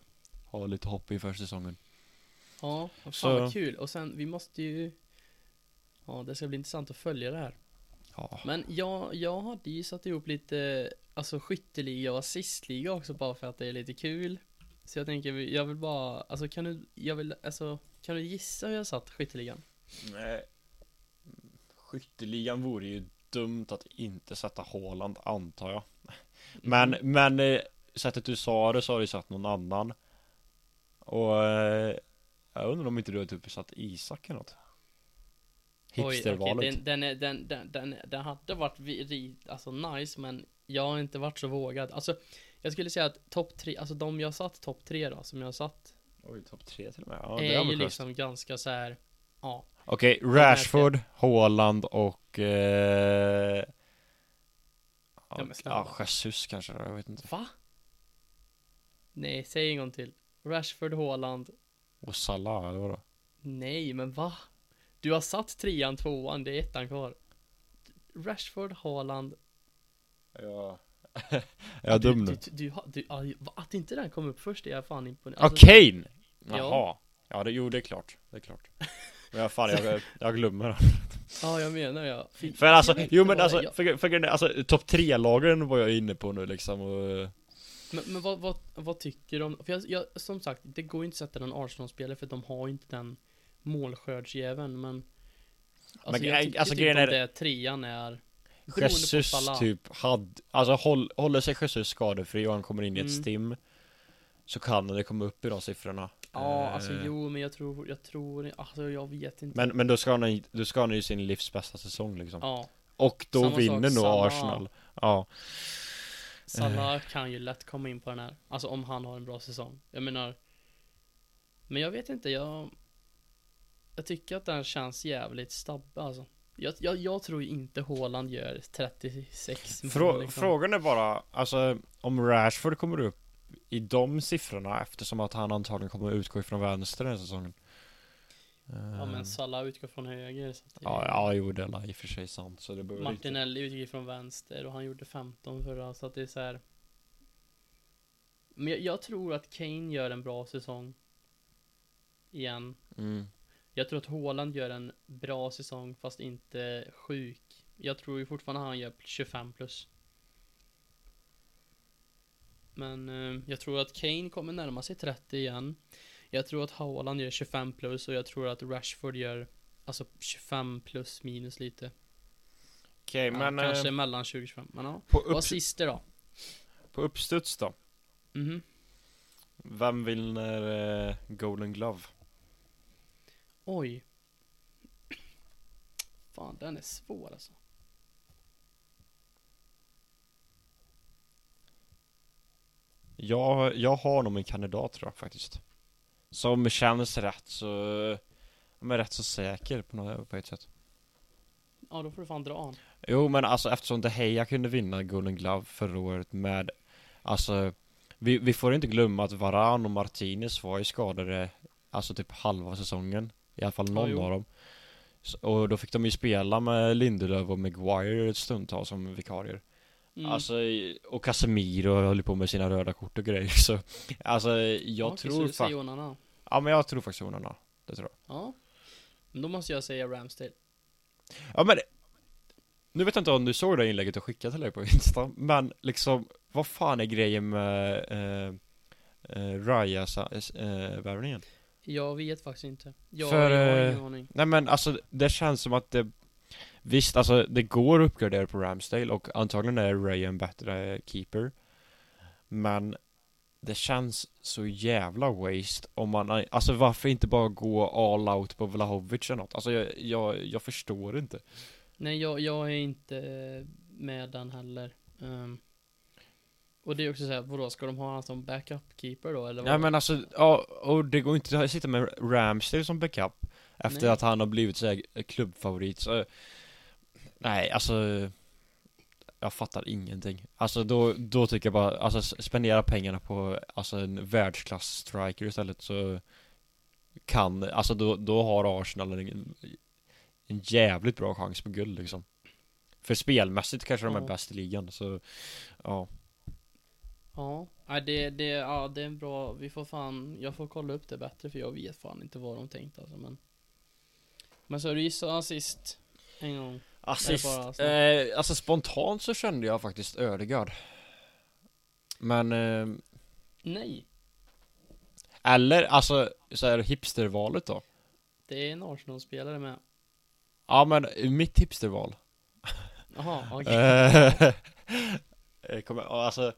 [SPEAKER 1] ha lite hopp inför säsongen.
[SPEAKER 2] Ja, fan så... vad kul. Och sen, vi måste ju Ja, det ska bli intressant att följa det här. Ja. Men jag, jag hade ju satt ihop lite, alltså skytteliga och assistliga också bara för att det är lite kul. Så jag tänker, jag vill bara, alltså kan du, jag vill, alltså, kan du gissa hur jag satt skytteligan?
[SPEAKER 1] Nej. Skytteligan vore ju dumt att inte sätta Haaland, antar jag. Men,
[SPEAKER 2] Mm.
[SPEAKER 1] men eh, sättet du sa det så har du satt någon annan. Och eh, jag undrar om inte du har typ satt Isak eller något?
[SPEAKER 2] Oj,
[SPEAKER 1] Hipstervalet.
[SPEAKER 2] okej, den, den, är- den, den, den, den hade varit vi- ri, alltså nice, men jag har inte varit så vågad. Alltså, jag skulle säga att topp tre, alltså de jag satt topp tre då, som jag satt,
[SPEAKER 1] Oj, topp tre till och med. Ja, det
[SPEAKER 2] är
[SPEAKER 1] är
[SPEAKER 2] ju liksom ganska så här. ja.
[SPEAKER 1] Okej, Rashford, Haaland och... Eh,
[SPEAKER 2] Ja,
[SPEAKER 1] ja, Jesus kanske, jag vet inte.
[SPEAKER 2] Va? Nej, säg en gång till. Rashford, Haaland.
[SPEAKER 1] Och Salah, eller vadå?
[SPEAKER 2] Nej, men va? Du har satt trean, tvåan, det är ettan kvar. Rashford, Haaland.
[SPEAKER 1] Ja. jag är dum
[SPEAKER 2] du,
[SPEAKER 1] nu.
[SPEAKER 2] du, du, du, ja, Att inte den kom upp först är jag fan imponerad.
[SPEAKER 1] Ja,
[SPEAKER 2] Alltså,
[SPEAKER 1] Kane!
[SPEAKER 2] Ja.
[SPEAKER 1] Jaha. Ja, det, jo, det är klart. Det är klart. Men jag, fan, jag, jag glömmer.
[SPEAKER 2] Ja, jag menar ja. Fy-
[SPEAKER 1] För alltså,
[SPEAKER 2] jag
[SPEAKER 1] jo men alltså,
[SPEAKER 2] jag-
[SPEAKER 1] för, för, för, alltså topp tre-lagen var jag inne på nu liksom och...
[SPEAKER 2] Men, men vad, vad, vad tycker du om, för jag, jag, som sagt, det går ju inte att sätta någon Arsenal-spelare för de har ju inte den målskördsjäveln, men Alltså
[SPEAKER 1] Men
[SPEAKER 2] jag tycker
[SPEAKER 1] alltså,
[SPEAKER 2] typ
[SPEAKER 1] är-
[SPEAKER 2] det trean är
[SPEAKER 1] Jesus typ hade, alltså håll, håller sig Jesus skadefri och han kommer in i ett
[SPEAKER 2] Mm.
[SPEAKER 1] stim Så kan det komma upp i de siffrorna.
[SPEAKER 2] Ja,
[SPEAKER 1] Eh,
[SPEAKER 2] alltså jo, men jag tror, jag tror, alltså jag vet inte.
[SPEAKER 1] Men, men då ska han, då ska han ju sin livs bästa säsong liksom.
[SPEAKER 2] Ja,
[SPEAKER 1] Och då
[SPEAKER 2] Samma
[SPEAKER 1] vinner
[SPEAKER 2] sak,
[SPEAKER 1] nog. Arsenal. Ja,
[SPEAKER 2] Salah kan ju lätt komma in på den här. Alltså om han har en bra säsong. Jag menar Men jag vet inte, jag Jag tycker att den känns jävligt stabbig alltså. Jag, jag, jag tror inte Haaland gör 36 mål,
[SPEAKER 1] Frå,
[SPEAKER 2] liksom.
[SPEAKER 1] Frågan är bara, alltså om Rashford kommer upp i de siffrorna eftersom att han antagligen kommer utgå ifrån vänster den här säsongen
[SPEAKER 2] Ja men Salah utgår från höger så att det-
[SPEAKER 1] Ja, ja, jo det är i och för sig sant så det behöver inte
[SPEAKER 2] Martinelli utgick från vänster och han gjorde 15 förra så att det är så här. Men jag, jag tror att Kane gör en bra säsong Igen
[SPEAKER 1] mm.
[SPEAKER 2] Jag tror att Haaland gör en bra säsong fast inte sjuk Jag tror ju fortfarande han gör 25 plus Men eh, jag tror att Kane kommer närma sig 30 igen Jag tror att Haaland gör 25 plus och jag tror att Rashford gör Alltså 25 plus minus lite
[SPEAKER 1] Okej,
[SPEAKER 2] ja,
[SPEAKER 1] men
[SPEAKER 2] Kanske
[SPEAKER 1] eh,
[SPEAKER 2] mellan 20-25 men ja
[SPEAKER 1] på,
[SPEAKER 2] Vad
[SPEAKER 1] upp,
[SPEAKER 2] sista då?
[SPEAKER 1] på uppstuds då
[SPEAKER 2] Mhm
[SPEAKER 1] Vem vinner eh, Golden Glove?
[SPEAKER 2] Oj. Fan, den är svår alltså.
[SPEAKER 1] Jag, jag har nog en kandidat tror jag faktiskt Som känns rätt så är rätt så säker på, något, på ett sätt
[SPEAKER 2] Ja, då får du fan dra han.
[SPEAKER 1] Jo men alltså eftersom De Heja kunde vinna Golden Glove förra året med Alltså vi, vi får inte glömma att Varan och Martinez var ju skadade Alltså typ halva säsongen I alla fall någon
[SPEAKER 2] jo.
[SPEAKER 1] av dem Så- Och då fick de ju spela med Lindelöf och Maguire ett stundtal som vikarier
[SPEAKER 2] Mm.
[SPEAKER 1] Alltså, och Casemiro höll på med sina röda kort och grejer så Alltså, jag
[SPEAKER 2] Ja,
[SPEAKER 1] tror faktiskt. Ja men jag tror faktiskt Onana Det tror jag
[SPEAKER 2] Ja. Men då måste jag säga Ramsdale.
[SPEAKER 1] Ja men Nu vet jag inte om du såg det inlägget jag skickade till dig på Insta Men liksom Vad fan är grejen med eh, eh, Raya eh?
[SPEAKER 2] Jag vet faktiskt inte. Jag,
[SPEAKER 1] För,
[SPEAKER 2] har
[SPEAKER 1] eh,
[SPEAKER 2] ingen aning.
[SPEAKER 1] Nej men alltså det känns som att det Visst alltså det går att uppgradera på Ramsdale och antagligen är Ray en bättre keeper Men Det känns så jävla waste om man Alltså varför inte bara gå all out på Vlahovic eller något? Alltså jag, jag, jag förstår inte
[SPEAKER 2] Nej, jag, jag är inte med den heller. Ehm, och det är också såhär, vadå, ska de ha han som backup keeper då eller?
[SPEAKER 1] Ja
[SPEAKER 2] vad?
[SPEAKER 1] men alltså, ja, och det går inte att sitta med Ramsdale som backup Efter
[SPEAKER 2] Nej.
[SPEAKER 1] att han har blivit så här klubbfavorit så Nej, alltså Jag fattar ingenting. Alltså då, då tycker jag bara, alltså spendera pengarna på Alltså en världsklass striker istället så Kan, alltså då, då har Arsenal en, en jävligt bra chans på guld liksom. För spelmässigt kanske de är
[SPEAKER 2] Ja.
[SPEAKER 1] bäst i ligan så Ja.
[SPEAKER 2] Ja, nej, det, det, ja, det är en bra, vi får fan, jag får kolla upp det bättre för jag vet fan inte vad de tänkt alltså men Men så du gissade assist en gång
[SPEAKER 1] Assist,
[SPEAKER 2] Eller bara
[SPEAKER 1] eh, alltså spontant så kände jag faktiskt Ödegaard Men, eh,
[SPEAKER 2] Nej
[SPEAKER 1] Eller, alltså, så här hipstervalet då?
[SPEAKER 2] Det är en Arsenal-spelare med.
[SPEAKER 1] Ja men, mitt hipsterval
[SPEAKER 2] Jaha, okej.
[SPEAKER 1] Eh, kommer, alltså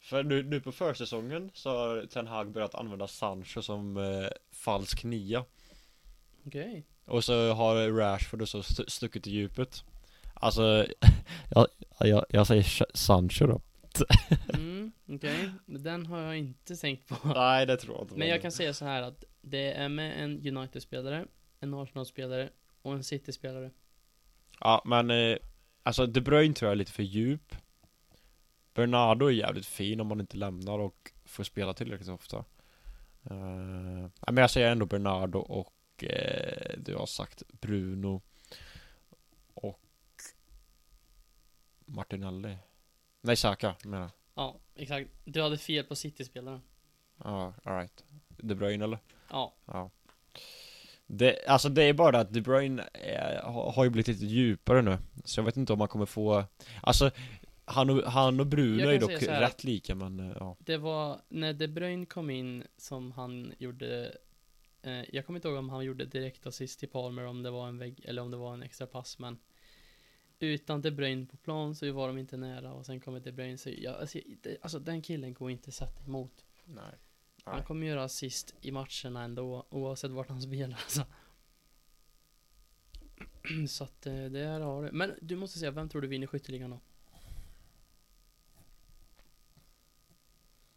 [SPEAKER 1] För nu, nu på försäsongen så har Ten Hag börjat använda Sancho som eh, falsk nia
[SPEAKER 2] Okej.
[SPEAKER 1] Och så har Rashford så st- stuckit i djupet Alltså, jag, jag, jag säger Sancho då
[SPEAKER 2] Mm, okej. Men Den har jag inte tänkt på.
[SPEAKER 1] Nej det tror jag inte
[SPEAKER 2] Men jag kan säga så här att det är med en United-spelare, en Arsenal-spelare och en City-spelare.
[SPEAKER 1] Ja men eh, Alltså De Bruyne tror jag är lite för djup Bernardo är jävligt fin om man inte lämnar och får spela tillräckligt ofta uh, Men jag säger ändå Bernardo och eh, Du har sagt Bruno Och Martinelli Nej Saka menar.
[SPEAKER 2] Ja, exakt. Du hade fel på City-spelaren.
[SPEAKER 1] Ja, alright. De Bruyne eller?
[SPEAKER 2] Ja,
[SPEAKER 1] Ja. Det, alltså det är bara att De Bruyne är, har, ju blivit lite djupare nu. Så jag vet inte om man kommer få Alltså Han och, han och Bruno är dock rätt lika men eh, ja.
[SPEAKER 2] Det var när De Bruyne kom in som han gjorde eh, Jag kommer inte ihåg om han gjorde direkt assist till Palmer om det var en vägg eller om det var en extra pass men Utan De Bruyne på plan så var de inte nära och sen kommer De Bruyne så jag, alltså, det, alltså den killen går inte sätta emot
[SPEAKER 1] Nej
[SPEAKER 2] Han kommer göra assist i matcherna ändå, oavsett vart han spelar alltså. Så att eh, det här har du. Men du måste säga, vem tror du vinner skytteligan då?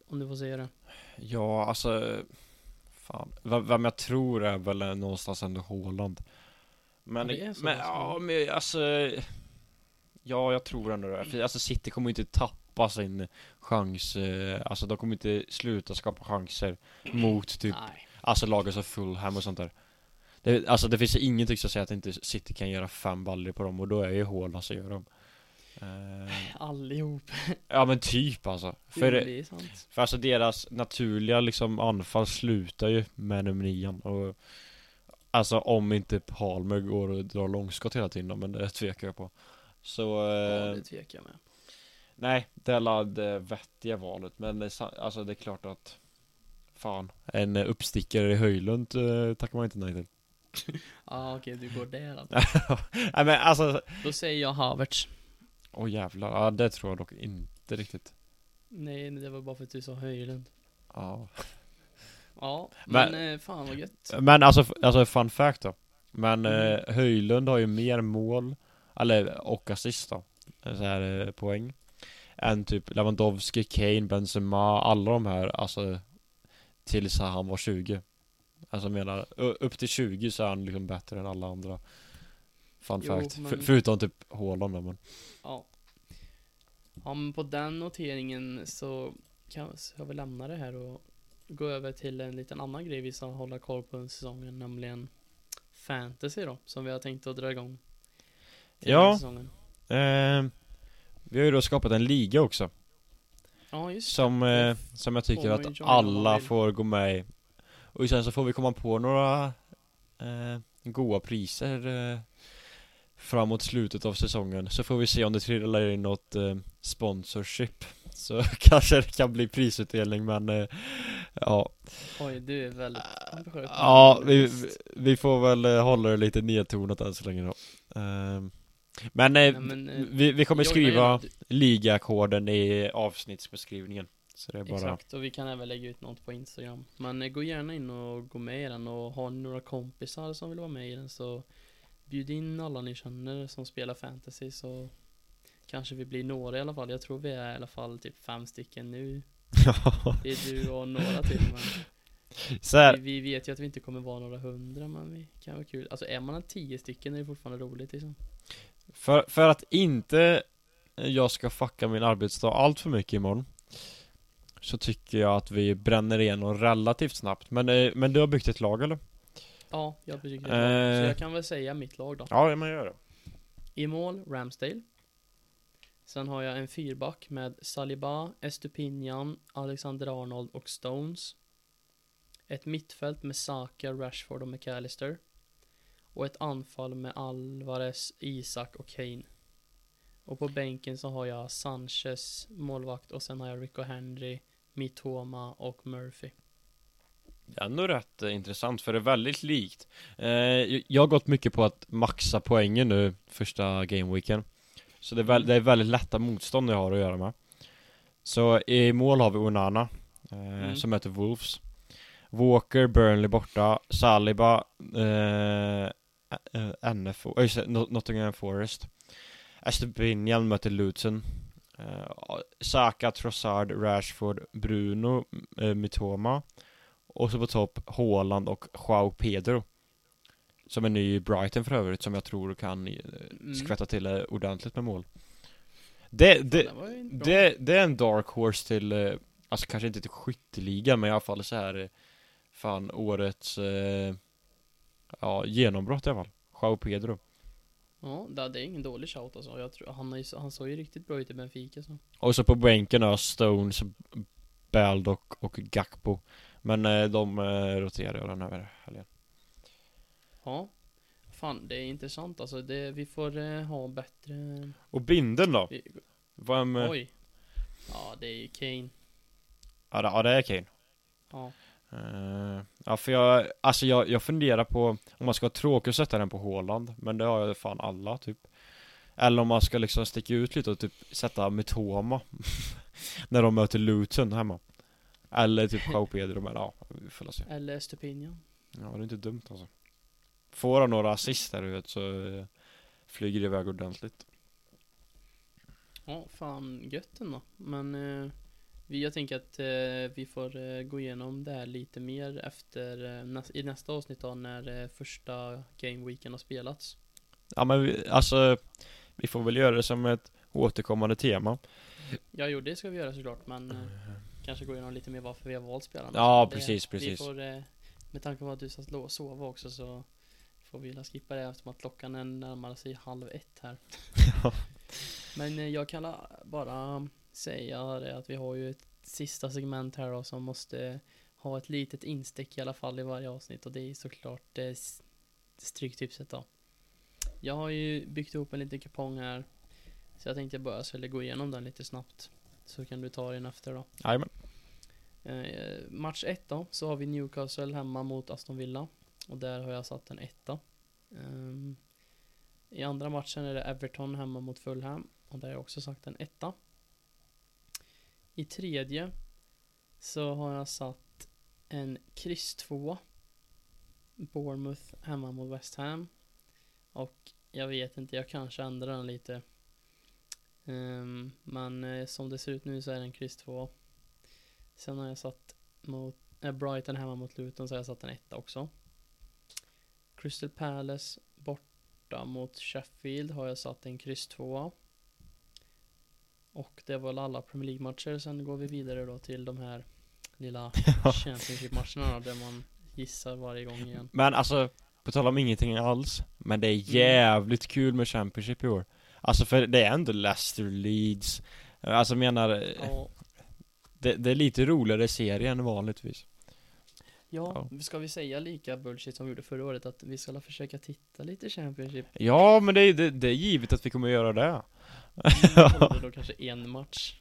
[SPEAKER 2] Om du får säga det.
[SPEAKER 1] Ja alltså Fan V- Vem jag tror är väl någonstans ändå Haaland Men,
[SPEAKER 2] Ja,
[SPEAKER 1] men ja men alltså Ja jag tror ändå det. För alltså City kommer inte tappa sin chans eh, Alltså de kommer inte sluta skapa chanser Mot typ
[SPEAKER 2] Nej.
[SPEAKER 1] Alltså lagen som Fulham och sånt där. Det, Alltså det finns ingenting som säger att inte City kan göra fem baller på dem och då är ju Haaland som gör dem Eh,
[SPEAKER 2] Allihop.
[SPEAKER 1] Ja men typ alltså.
[SPEAKER 2] Jo,
[SPEAKER 1] För,
[SPEAKER 2] det är sant.
[SPEAKER 1] för alltså deras naturliga liksom anfall slutar ju med nummer nian och Alltså om inte Palmer går och drar långskott hela tiden men det tvekar jag på Så
[SPEAKER 2] Ja,
[SPEAKER 1] eh,
[SPEAKER 2] det tvekar jag med.
[SPEAKER 1] Nej, det är alla det vettiga valet men det, är sa- alltså det är klart att Fan, en uppstickare i Höjlund eh, tackar man inte nej till
[SPEAKER 2] Ja, okej, du går där alltså.
[SPEAKER 1] Nej men alltså
[SPEAKER 2] Då säger jag Havertz.
[SPEAKER 1] Åh jävlar, ja det tror jag dock inte riktigt
[SPEAKER 2] Nej, det var bara för att du sa Höjlund.
[SPEAKER 1] Ja
[SPEAKER 2] Ja,
[SPEAKER 1] Men-
[SPEAKER 2] men, eh, fan vad gött.
[SPEAKER 1] Men alltså, alltså fun fact då Men
[SPEAKER 2] Mm.
[SPEAKER 1] eh, Höjlund har ju mer mål Eller och assist då. Så här eh, poäng. Än typ Lewandowski, Kane, Benzema Alla de här alltså Tills han var 20 Alltså jag menar Upp till 20 så är han liksom bättre än alla andra. Fun
[SPEAKER 2] Jo,
[SPEAKER 1] fact.
[SPEAKER 2] men-
[SPEAKER 1] Förutom typ Haaland då men
[SPEAKER 2] Ja. Ja, men på den noteringen så kan jag väl lämna det här och gå över till en liten annan grej vi ska hålla koll på under säsongen, nämligen fantasy då, som vi har tänkt att dra igång.
[SPEAKER 1] Ja. eh, Vi har ju då skapat en liga också
[SPEAKER 2] Ja, just
[SPEAKER 1] Som, eh, som jag tycker att alla får gå med i. Och sen så får vi komma på några eh, goa priser eh, framåt slutet av säsongen. Så får vi se om det trillar in något eh, sponsorship. Så kanske det kan bli prisutdelning men eh, ja.
[SPEAKER 2] Oj, du är väldigt ambitiös.
[SPEAKER 1] Ja, vi, vi- får väl eh, hålla det lite nedtonat än så länge då. Men, eh,
[SPEAKER 2] Nej, men, eh,
[SPEAKER 1] vi, vi kommer
[SPEAKER 2] joina
[SPEAKER 1] skriva ligakoden i avsnittsbeskrivningen. Så det är bara
[SPEAKER 2] Exakt, och vi kan även lägga ut något på Instagram. Men eh, gå gärna in och gå med i den och har ni några kompisar som vill vara med i den så bjud in alla ni känner som spelar fantasy så kanske vi blir några i alla fall. Jag tror vi är i alla fall typ fem stycken nu. Det är du och några till men vi, vi vet ju att vi inte kommer vara några hundra men vi kan vara kul. Alltså är man tio stycken är det fortfarande roligt liksom.
[SPEAKER 1] För, för att inte jag ska fucka min arbetsdag allt för mycket imorgon Så tycker jag att vi bränner igenom relativt snabbt Men, eh, men du har byggt ett lag eller?
[SPEAKER 2] Ja, jag det. är bra. Så
[SPEAKER 1] Eh.
[SPEAKER 2] jag kan väl säga mitt lag då.
[SPEAKER 1] Ja, man gör det
[SPEAKER 2] I mål, Ramsdale. Sen har jag en fyrback med Saliba, Estupinian, Alexander Arnold och Stones. Ett mittfält med Saka, Rashford och McAllister. Och ett anfall med Alvarez, Isak och Kane. Och på bänken så har jag Sanchez, målvakt och sen har jag Rico Henry, Mitoma och Murphy.
[SPEAKER 1] Det är ändå rätt eh, intressant för det är väldigt likt eh, jag- har gått mycket på att maxa poängen nu första gameweeken Så det är, väl, det är väldigt lätta motstånd jag har att göra med Så i mål har vi Onana eh,
[SPEAKER 2] Mm.
[SPEAKER 1] Som möter Wolves Walker, Burnley borta Saliba eh, eh, NFO, just Not- Nottingham Forest. Estepinian möter Luton. Eh, Saka, Trossard, Rashford, Bruno, eh, Mitoma. Och så på topp Haaland och Joao Pedro. Som är ny i Brighton för övrigt som jag tror kan
[SPEAKER 2] Mm.
[SPEAKER 1] skvätta till det ordentligt med mål. Det, det,
[SPEAKER 2] Det
[SPEAKER 1] det, är en dark horse till, alltså kanske inte till skytteliga men i alla fall så här Fan årets, eh, ja genombrott i alla fall Joao Pedro
[SPEAKER 2] Ja, det, det är ingen dålig shout alltså. Jag tror, han, ju, han såg ju riktigt bra ut i Benfica så.
[SPEAKER 1] Och så på bänken har Stones, Baldock och Gakpo Men eh, de eh, roterar jag den här helgen
[SPEAKER 2] Ja. Fan, det är intressant alltså. Det, vi får eh, ha bättre...
[SPEAKER 1] Och binden då?
[SPEAKER 2] Vi,
[SPEAKER 1] Vem, eh,
[SPEAKER 2] oj. Ja, det är ju Kane.
[SPEAKER 1] ja, det, ja det är Kane
[SPEAKER 2] Ja.
[SPEAKER 1] Eh, Ja för jag, alltså jag, jag funderar på om man ska vara tråkig och sätta den på Håland Men det har jag fan alla typ. Eller om man ska liksom sticka ut lite och typ sätta Mitoma När de möter Luton hemma. Eller typ Joao Pedro men ja, vi får se.
[SPEAKER 2] Eller Stupinian.
[SPEAKER 1] Ja det är inte dumt alltså. Får han några assist där vet så eh, Flyger det iväg ordentligt.
[SPEAKER 2] Ja, fan gött ändå. Men eh, jag tänker att eh, vi får eh, gå igenom det här lite mer efter eh, i nästa avsnitt då när första gameweeken har spelats.
[SPEAKER 1] Ja men vi, alltså Vi får väl göra det som ett återkommande tema
[SPEAKER 2] Ja, jo, det ska vi göra såklart, men eh, kanske gå igenom lite mer varför vi har valt spelarna.
[SPEAKER 1] Ja,
[SPEAKER 2] Det-
[SPEAKER 1] precis,
[SPEAKER 2] Vi
[SPEAKER 1] precis.
[SPEAKER 2] får, eh, med tanke på att du satt och sova också så får vi la skippa det eftersom att klockan är närmare sig halv ett här. Men jag kan la- bara säga det att vi har ju ett sista segment här då som måste ha ett litet instick i alla fall i varje avsnitt och det är såklart eh, Stryktipset då. Jag har ju byggt ihop en liten kupong här så jag tänkte bara skulle gå igenom den lite snabbt. Så kan du ta den efter då.
[SPEAKER 1] Jajamän
[SPEAKER 2] Eh, match 1 då, så har vi Newcastle hemma mot Aston Villa. Och där har jag satt en etta. Ehm, I andra matchen är det Everton hemma mot Fulham. Och där har jag också sagt en etta. I tredje så har jag satt en kryss 2. Bournemouth hemma mot West Ham. Och jag vet inte, jag kanske ändrar den lite. Um, men eh, som det ser ut nu så är det en kryss 2. Sen har jag satt mot eh, Brighton hemma mot Luton så har jag satt en etta också. Crystal Palace borta mot Sheffield har jag satt en kryss 2. Och det var väl alla Premier League-matcher. Sen går vi vidare då till de här lilla Championship-matcherna där man gissar varje gång igen.
[SPEAKER 1] Men alltså, på tal om ingenting alls Men det är jävligt kul med Championship i år. Alltså för det är ändå Leicester Leeds. Alltså menar
[SPEAKER 2] Ja,
[SPEAKER 1] det, det är lite roligare serie än vanligtvis
[SPEAKER 2] ja, ska vi säga lika bullshit som vi gjorde förra året att vi ska försöka titta lite Championship?
[SPEAKER 1] Ja men det, är- det, det är givet att vi kommer göra det
[SPEAKER 2] Jag kollade då kanske en match.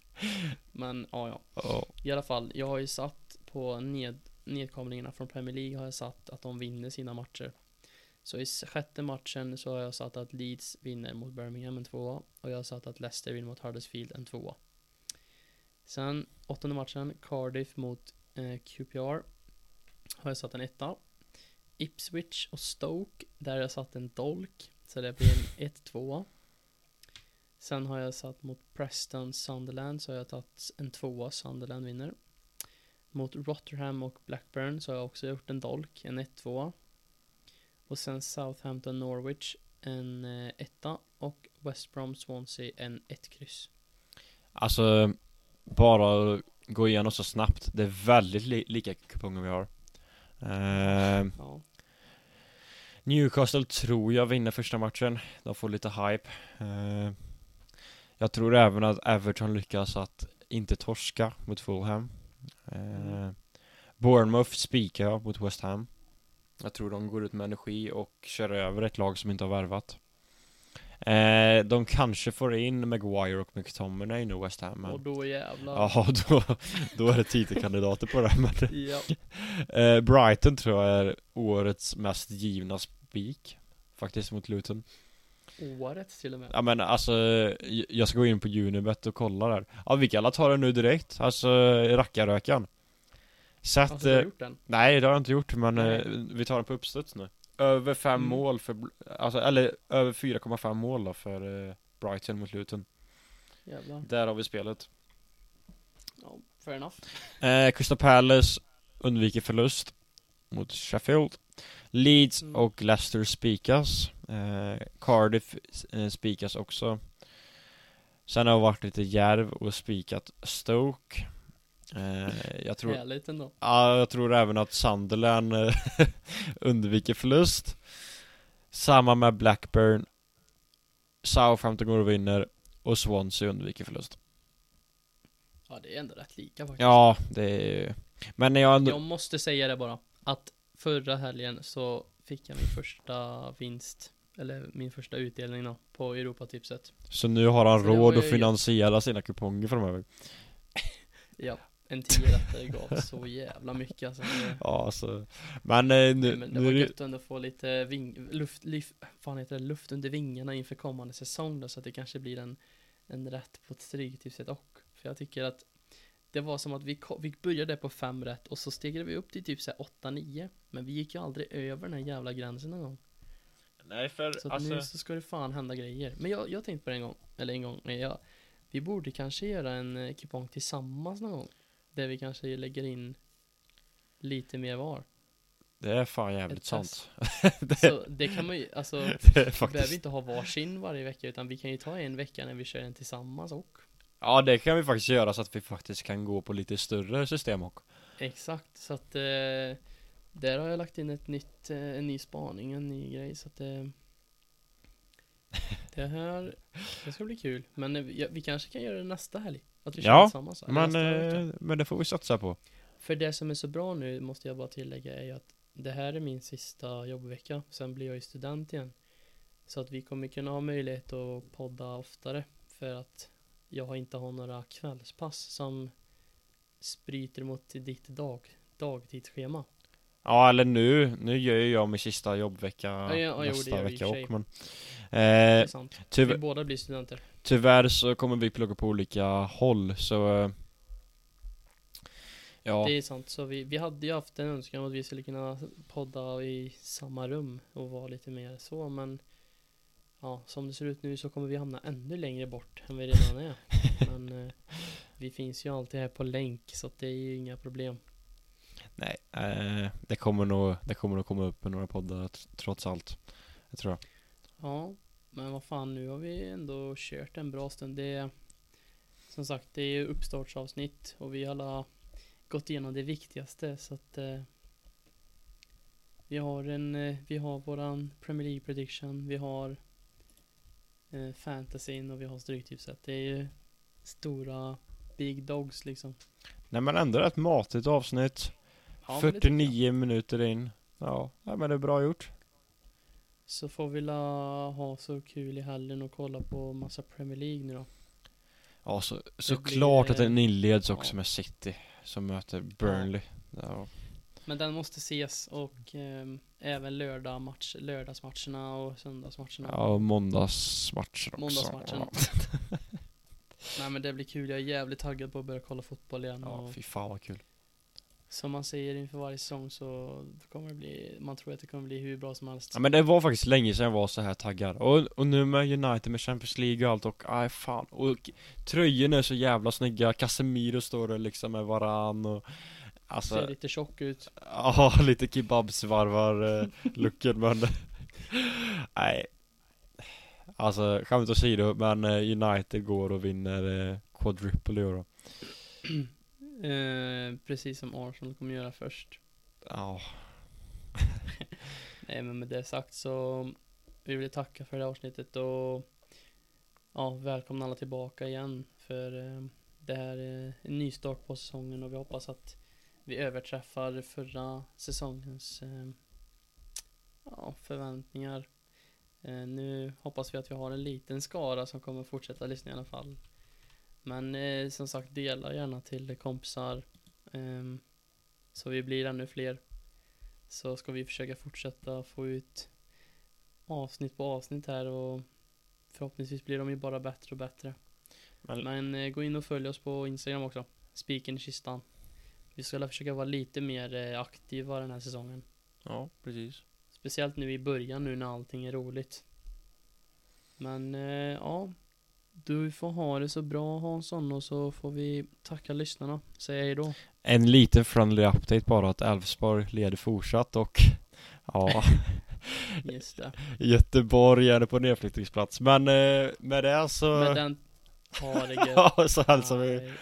[SPEAKER 2] Men ja, ja.
[SPEAKER 1] Ja.
[SPEAKER 2] I alla fall, jag har ju satt på ned, nedkomlingarna från Premier League har jag satt att de vinner sina matcher. Så i sjätte matchen så har jag satt att Leeds vinner mot Birmingham en tvåa och jag har satt att Leicester vinner mot Huddersfield en tvåa. Sen åttonde matchen, Cardiff mot eh, QPR har jag satt en etta. Ipswich och Stoke, där har jag satt en dolk, så det blir en 1-2. Sen har jag satt mot Preston Sunderland så har jag tagit en tvåa, Sunderland vinner. Mot Rotherham och Blackburn så har jag också gjort en dolk, en 1-2. Och sen Southampton Norwich en eh, etta och West Brom Swansea en 1 kryss.
[SPEAKER 1] Alltså Bara gå igenom så snabbt Det är väldigt li- lika kuponger vi har eh,
[SPEAKER 2] Ja.
[SPEAKER 1] Newcastle tror jag vinner första matchen De får lite hype eh, Jag tror även att Everton lyckas att inte torska mot Fulham eh,
[SPEAKER 2] Mm.
[SPEAKER 1] Bournemouth spikar jag mot West Ham Jag tror de går ut med energi och kör över ett lag som inte har värvat Eh, de kanske får in Maguire och McTominay nu West Ham men...
[SPEAKER 2] Och då jävlar.
[SPEAKER 1] Ja, då, då är det titelkandidater på det här, men
[SPEAKER 2] Ja.
[SPEAKER 1] eh, Brighton tror jag är årets mest givna spik Faktiskt mot Luton
[SPEAKER 2] Årets till och med.
[SPEAKER 1] Ja men alltså, jag ska gå in på Unibet och kolla där Ja vi kan alla ta det nu direkt, alltså rackarrökan Sätt,
[SPEAKER 2] Alltså, du har
[SPEAKER 1] eh,
[SPEAKER 2] gjort den?
[SPEAKER 1] nej det har jag inte gjort men eh, vi tar den på uppstuds nu Över fem
[SPEAKER 2] Mm.
[SPEAKER 1] mål för, alltså eller över 4,5 mål då för eh, Brighton mot Luton
[SPEAKER 2] Jävlar.
[SPEAKER 1] Där har vi spelet
[SPEAKER 2] Ja, fair enough.
[SPEAKER 1] Eh, Crystal Palace undviker förlust mot Sheffield. Leeds
[SPEAKER 2] Mm.
[SPEAKER 1] och Leicester spikas. Eh, Cardiff eh, spikas också. Sen har jag varit lite järv och spikat Stoke. Eh, jag tror,
[SPEAKER 2] Härligt ändå.
[SPEAKER 1] ja, jag tror även att Sunderland eh, undviker förlust. Samma med Blackburn. Southampton går och vinner. Och Swansea undviker förlust.
[SPEAKER 2] Ja, det är ändå rätt lika faktiskt.
[SPEAKER 1] Ja, det är Men när jag ändå...
[SPEAKER 2] Jag måste säga det bara. Att förra helgen så fick jag min första vinst. Eller min första utdelning då. På Europatipset.
[SPEAKER 1] Så nu har han
[SPEAKER 2] Så
[SPEAKER 1] råd
[SPEAKER 2] ju
[SPEAKER 1] att finansiera sina kuponger framöver
[SPEAKER 2] Ja. En tiorättare gav så jävla mycket alltså.
[SPEAKER 1] Ja alltså Men eh, nu,
[SPEAKER 2] Nej, men det
[SPEAKER 1] nu
[SPEAKER 2] var gött ändå att få lite ving, luft, liv, fan heter det, luft under vingarna inför kommande säsong då, så att det kanske blir en, en rätt på ett stryktipset och. För jag tycker att det var som att vi, vi började på fem rätt och så stegrade vi upp till typ såhär 8-9. Men vi gick ju aldrig över den här jävla gränsen någon gång.
[SPEAKER 1] Nej för
[SPEAKER 2] Så att
[SPEAKER 1] alltså
[SPEAKER 2] nu så ska det fan hända grejer. Men jag, jag tänkte på det en gång, eller en gång, jag, vi borde kanske göra en eh, kupong tillsammans någon gång. Där vi kanske lägger in lite mer var.
[SPEAKER 1] Det är fan jävligt sant
[SPEAKER 2] test. Så det kan man ju, alltså
[SPEAKER 1] Det
[SPEAKER 2] Vi behöver
[SPEAKER 1] faktiskt
[SPEAKER 2] inte ha varsin varje vecka utan vi kan ju ta en vecka när vi kör en tillsammans och
[SPEAKER 1] Ja det kan vi faktiskt göra så att vi faktiskt kan gå på lite större system också
[SPEAKER 2] Exakt så att eh, Där har jag lagt in ett nytt, eh, en ny spaning, en ny grej så att eh, Det här Det ska bli kul men eh, vi, vi kanske kan göra det nästa helg Att vi
[SPEAKER 1] Ja,
[SPEAKER 2] tillsammans eller
[SPEAKER 1] Men, eh, men det får vi satsa på.
[SPEAKER 2] För det som är så bra nu måste jag bara tillägga är att Det här är min sista jobbvecka. Sen blir jag ju student igen. Så att vi kommer kunna ha möjlighet att podda oftare. För att jag inte har några kvällspass som Bryter mot ditt dag, dagtidsschema.
[SPEAKER 1] Ja eller nu, nu gör ju jag min sista jobbvecka
[SPEAKER 2] Ja, ja, jo, det
[SPEAKER 1] nästa
[SPEAKER 2] i
[SPEAKER 1] vecka
[SPEAKER 2] och
[SPEAKER 1] också men
[SPEAKER 2] Det är
[SPEAKER 1] eh,
[SPEAKER 2] sant. Vi båda blir studenter
[SPEAKER 1] tyvärr så kommer vi plugga på olika håll så eh, Ja,
[SPEAKER 2] Det är sant, så vi, vi hade ju haft en önskan om att vi skulle kunna podda i samma rum och vara lite mer så men Ja, som det ser ut nu så kommer vi hamna ännu längre bort än vi redan är. Men eh, Vi finns ju alltid här på länk så det är ju inga problem.
[SPEAKER 1] Nej, eh, det kommer nog, det kommer nog komma upp med några poddar trots allt Jag tror jag.
[SPEAKER 2] Ja, men vad fan nu har vi ändå kört en bra stund. Det är Som sagt, det är uppstartsavsnitt och vi har alla gått igenom det viktigaste så att eh, Vi har en, eh, vi har våran Premier League prediction, vi har eh, Fantasyn och vi har Stryktipset. Det är ju stora Big Dogs liksom.
[SPEAKER 1] Nej men ändå ett matigt avsnitt.
[SPEAKER 2] Ja, men det tycker jag.
[SPEAKER 1] 49 minuter in. Ja, men det är bra gjort
[SPEAKER 2] Så får vi la ha så kul i helgen och kolla på massa Premier League nu då
[SPEAKER 1] Ja, så, såklart att
[SPEAKER 2] eh,
[SPEAKER 1] den inleds också
[SPEAKER 2] ja.
[SPEAKER 1] med City Som möter Burnley ja.
[SPEAKER 2] Men den måste ses och ehm, även lördag match, lördagsmatcherna och söndagsmatcherna.
[SPEAKER 1] Ja, och måndagsmatcher också
[SPEAKER 2] Måndagsmatchen.
[SPEAKER 1] Ja,
[SPEAKER 2] Nej men det blir kul, jag är jävligt taggad på att börja kolla fotboll igen.
[SPEAKER 1] ja
[SPEAKER 2] och
[SPEAKER 1] fy fan vad kul
[SPEAKER 2] som man säger inför varje säsong så kommer det bli, man tror att det kommer bli hur bra som helst.
[SPEAKER 1] Ja men det var faktiskt länge sedan jag var så här taggad Och, och nu med United med Champions League och allt och, aj fan Och tröjorna är så jävla snygga Casemiro står där liksom med varann och
[SPEAKER 2] Ser
[SPEAKER 1] Alltså,
[SPEAKER 2] lite tjock ut.
[SPEAKER 1] ja lite kebabsvarvar eh, men Nej Alltså skämt åsido men eh, United går och vinner eh, quadruple i år då.
[SPEAKER 2] Eh, precis som Arsenal kommer göra först.
[SPEAKER 1] Ja
[SPEAKER 2] Nej men med det sagt så vi vill tacka för det här avsnittet och ja, välkomna alla tillbaka igen för eh, det här är en ny start på säsongen och vi hoppas att vi överträffar förra säsongens eh, ja, förväntningar. Eh, nu hoppas vi att vi har en liten skara som kommer fortsätta lyssna i alla fall. Men eh, som sagt, dela gärna till kompisar. ehm, så vi blir ännu fler. Så ska vi försöka fortsätta få ut avsnitt på avsnitt här och förhoppningsvis blir de ju bara bättre och bättre.
[SPEAKER 1] Men,
[SPEAKER 2] Men eh, gå in och följ oss på Instagram också. Spiken i kistan. Vi ska försöka vara lite mer eh, aktiva den här säsongen.
[SPEAKER 1] ja, precis.
[SPEAKER 2] Speciellt nu i början nu när allting är roligt. Men eh, ja. Du får ha det så bra Hansson och så får vi tacka lyssnarna. Säga hej då.
[SPEAKER 1] En liten friendly update bara att Elfsborg leder fortsatt och ja,
[SPEAKER 2] Just det.
[SPEAKER 1] Göteborg är på nedflyttningsplats. Men eh, med det så,
[SPEAKER 2] Med den... Ha det gött.
[SPEAKER 1] ja, så hälsar vi.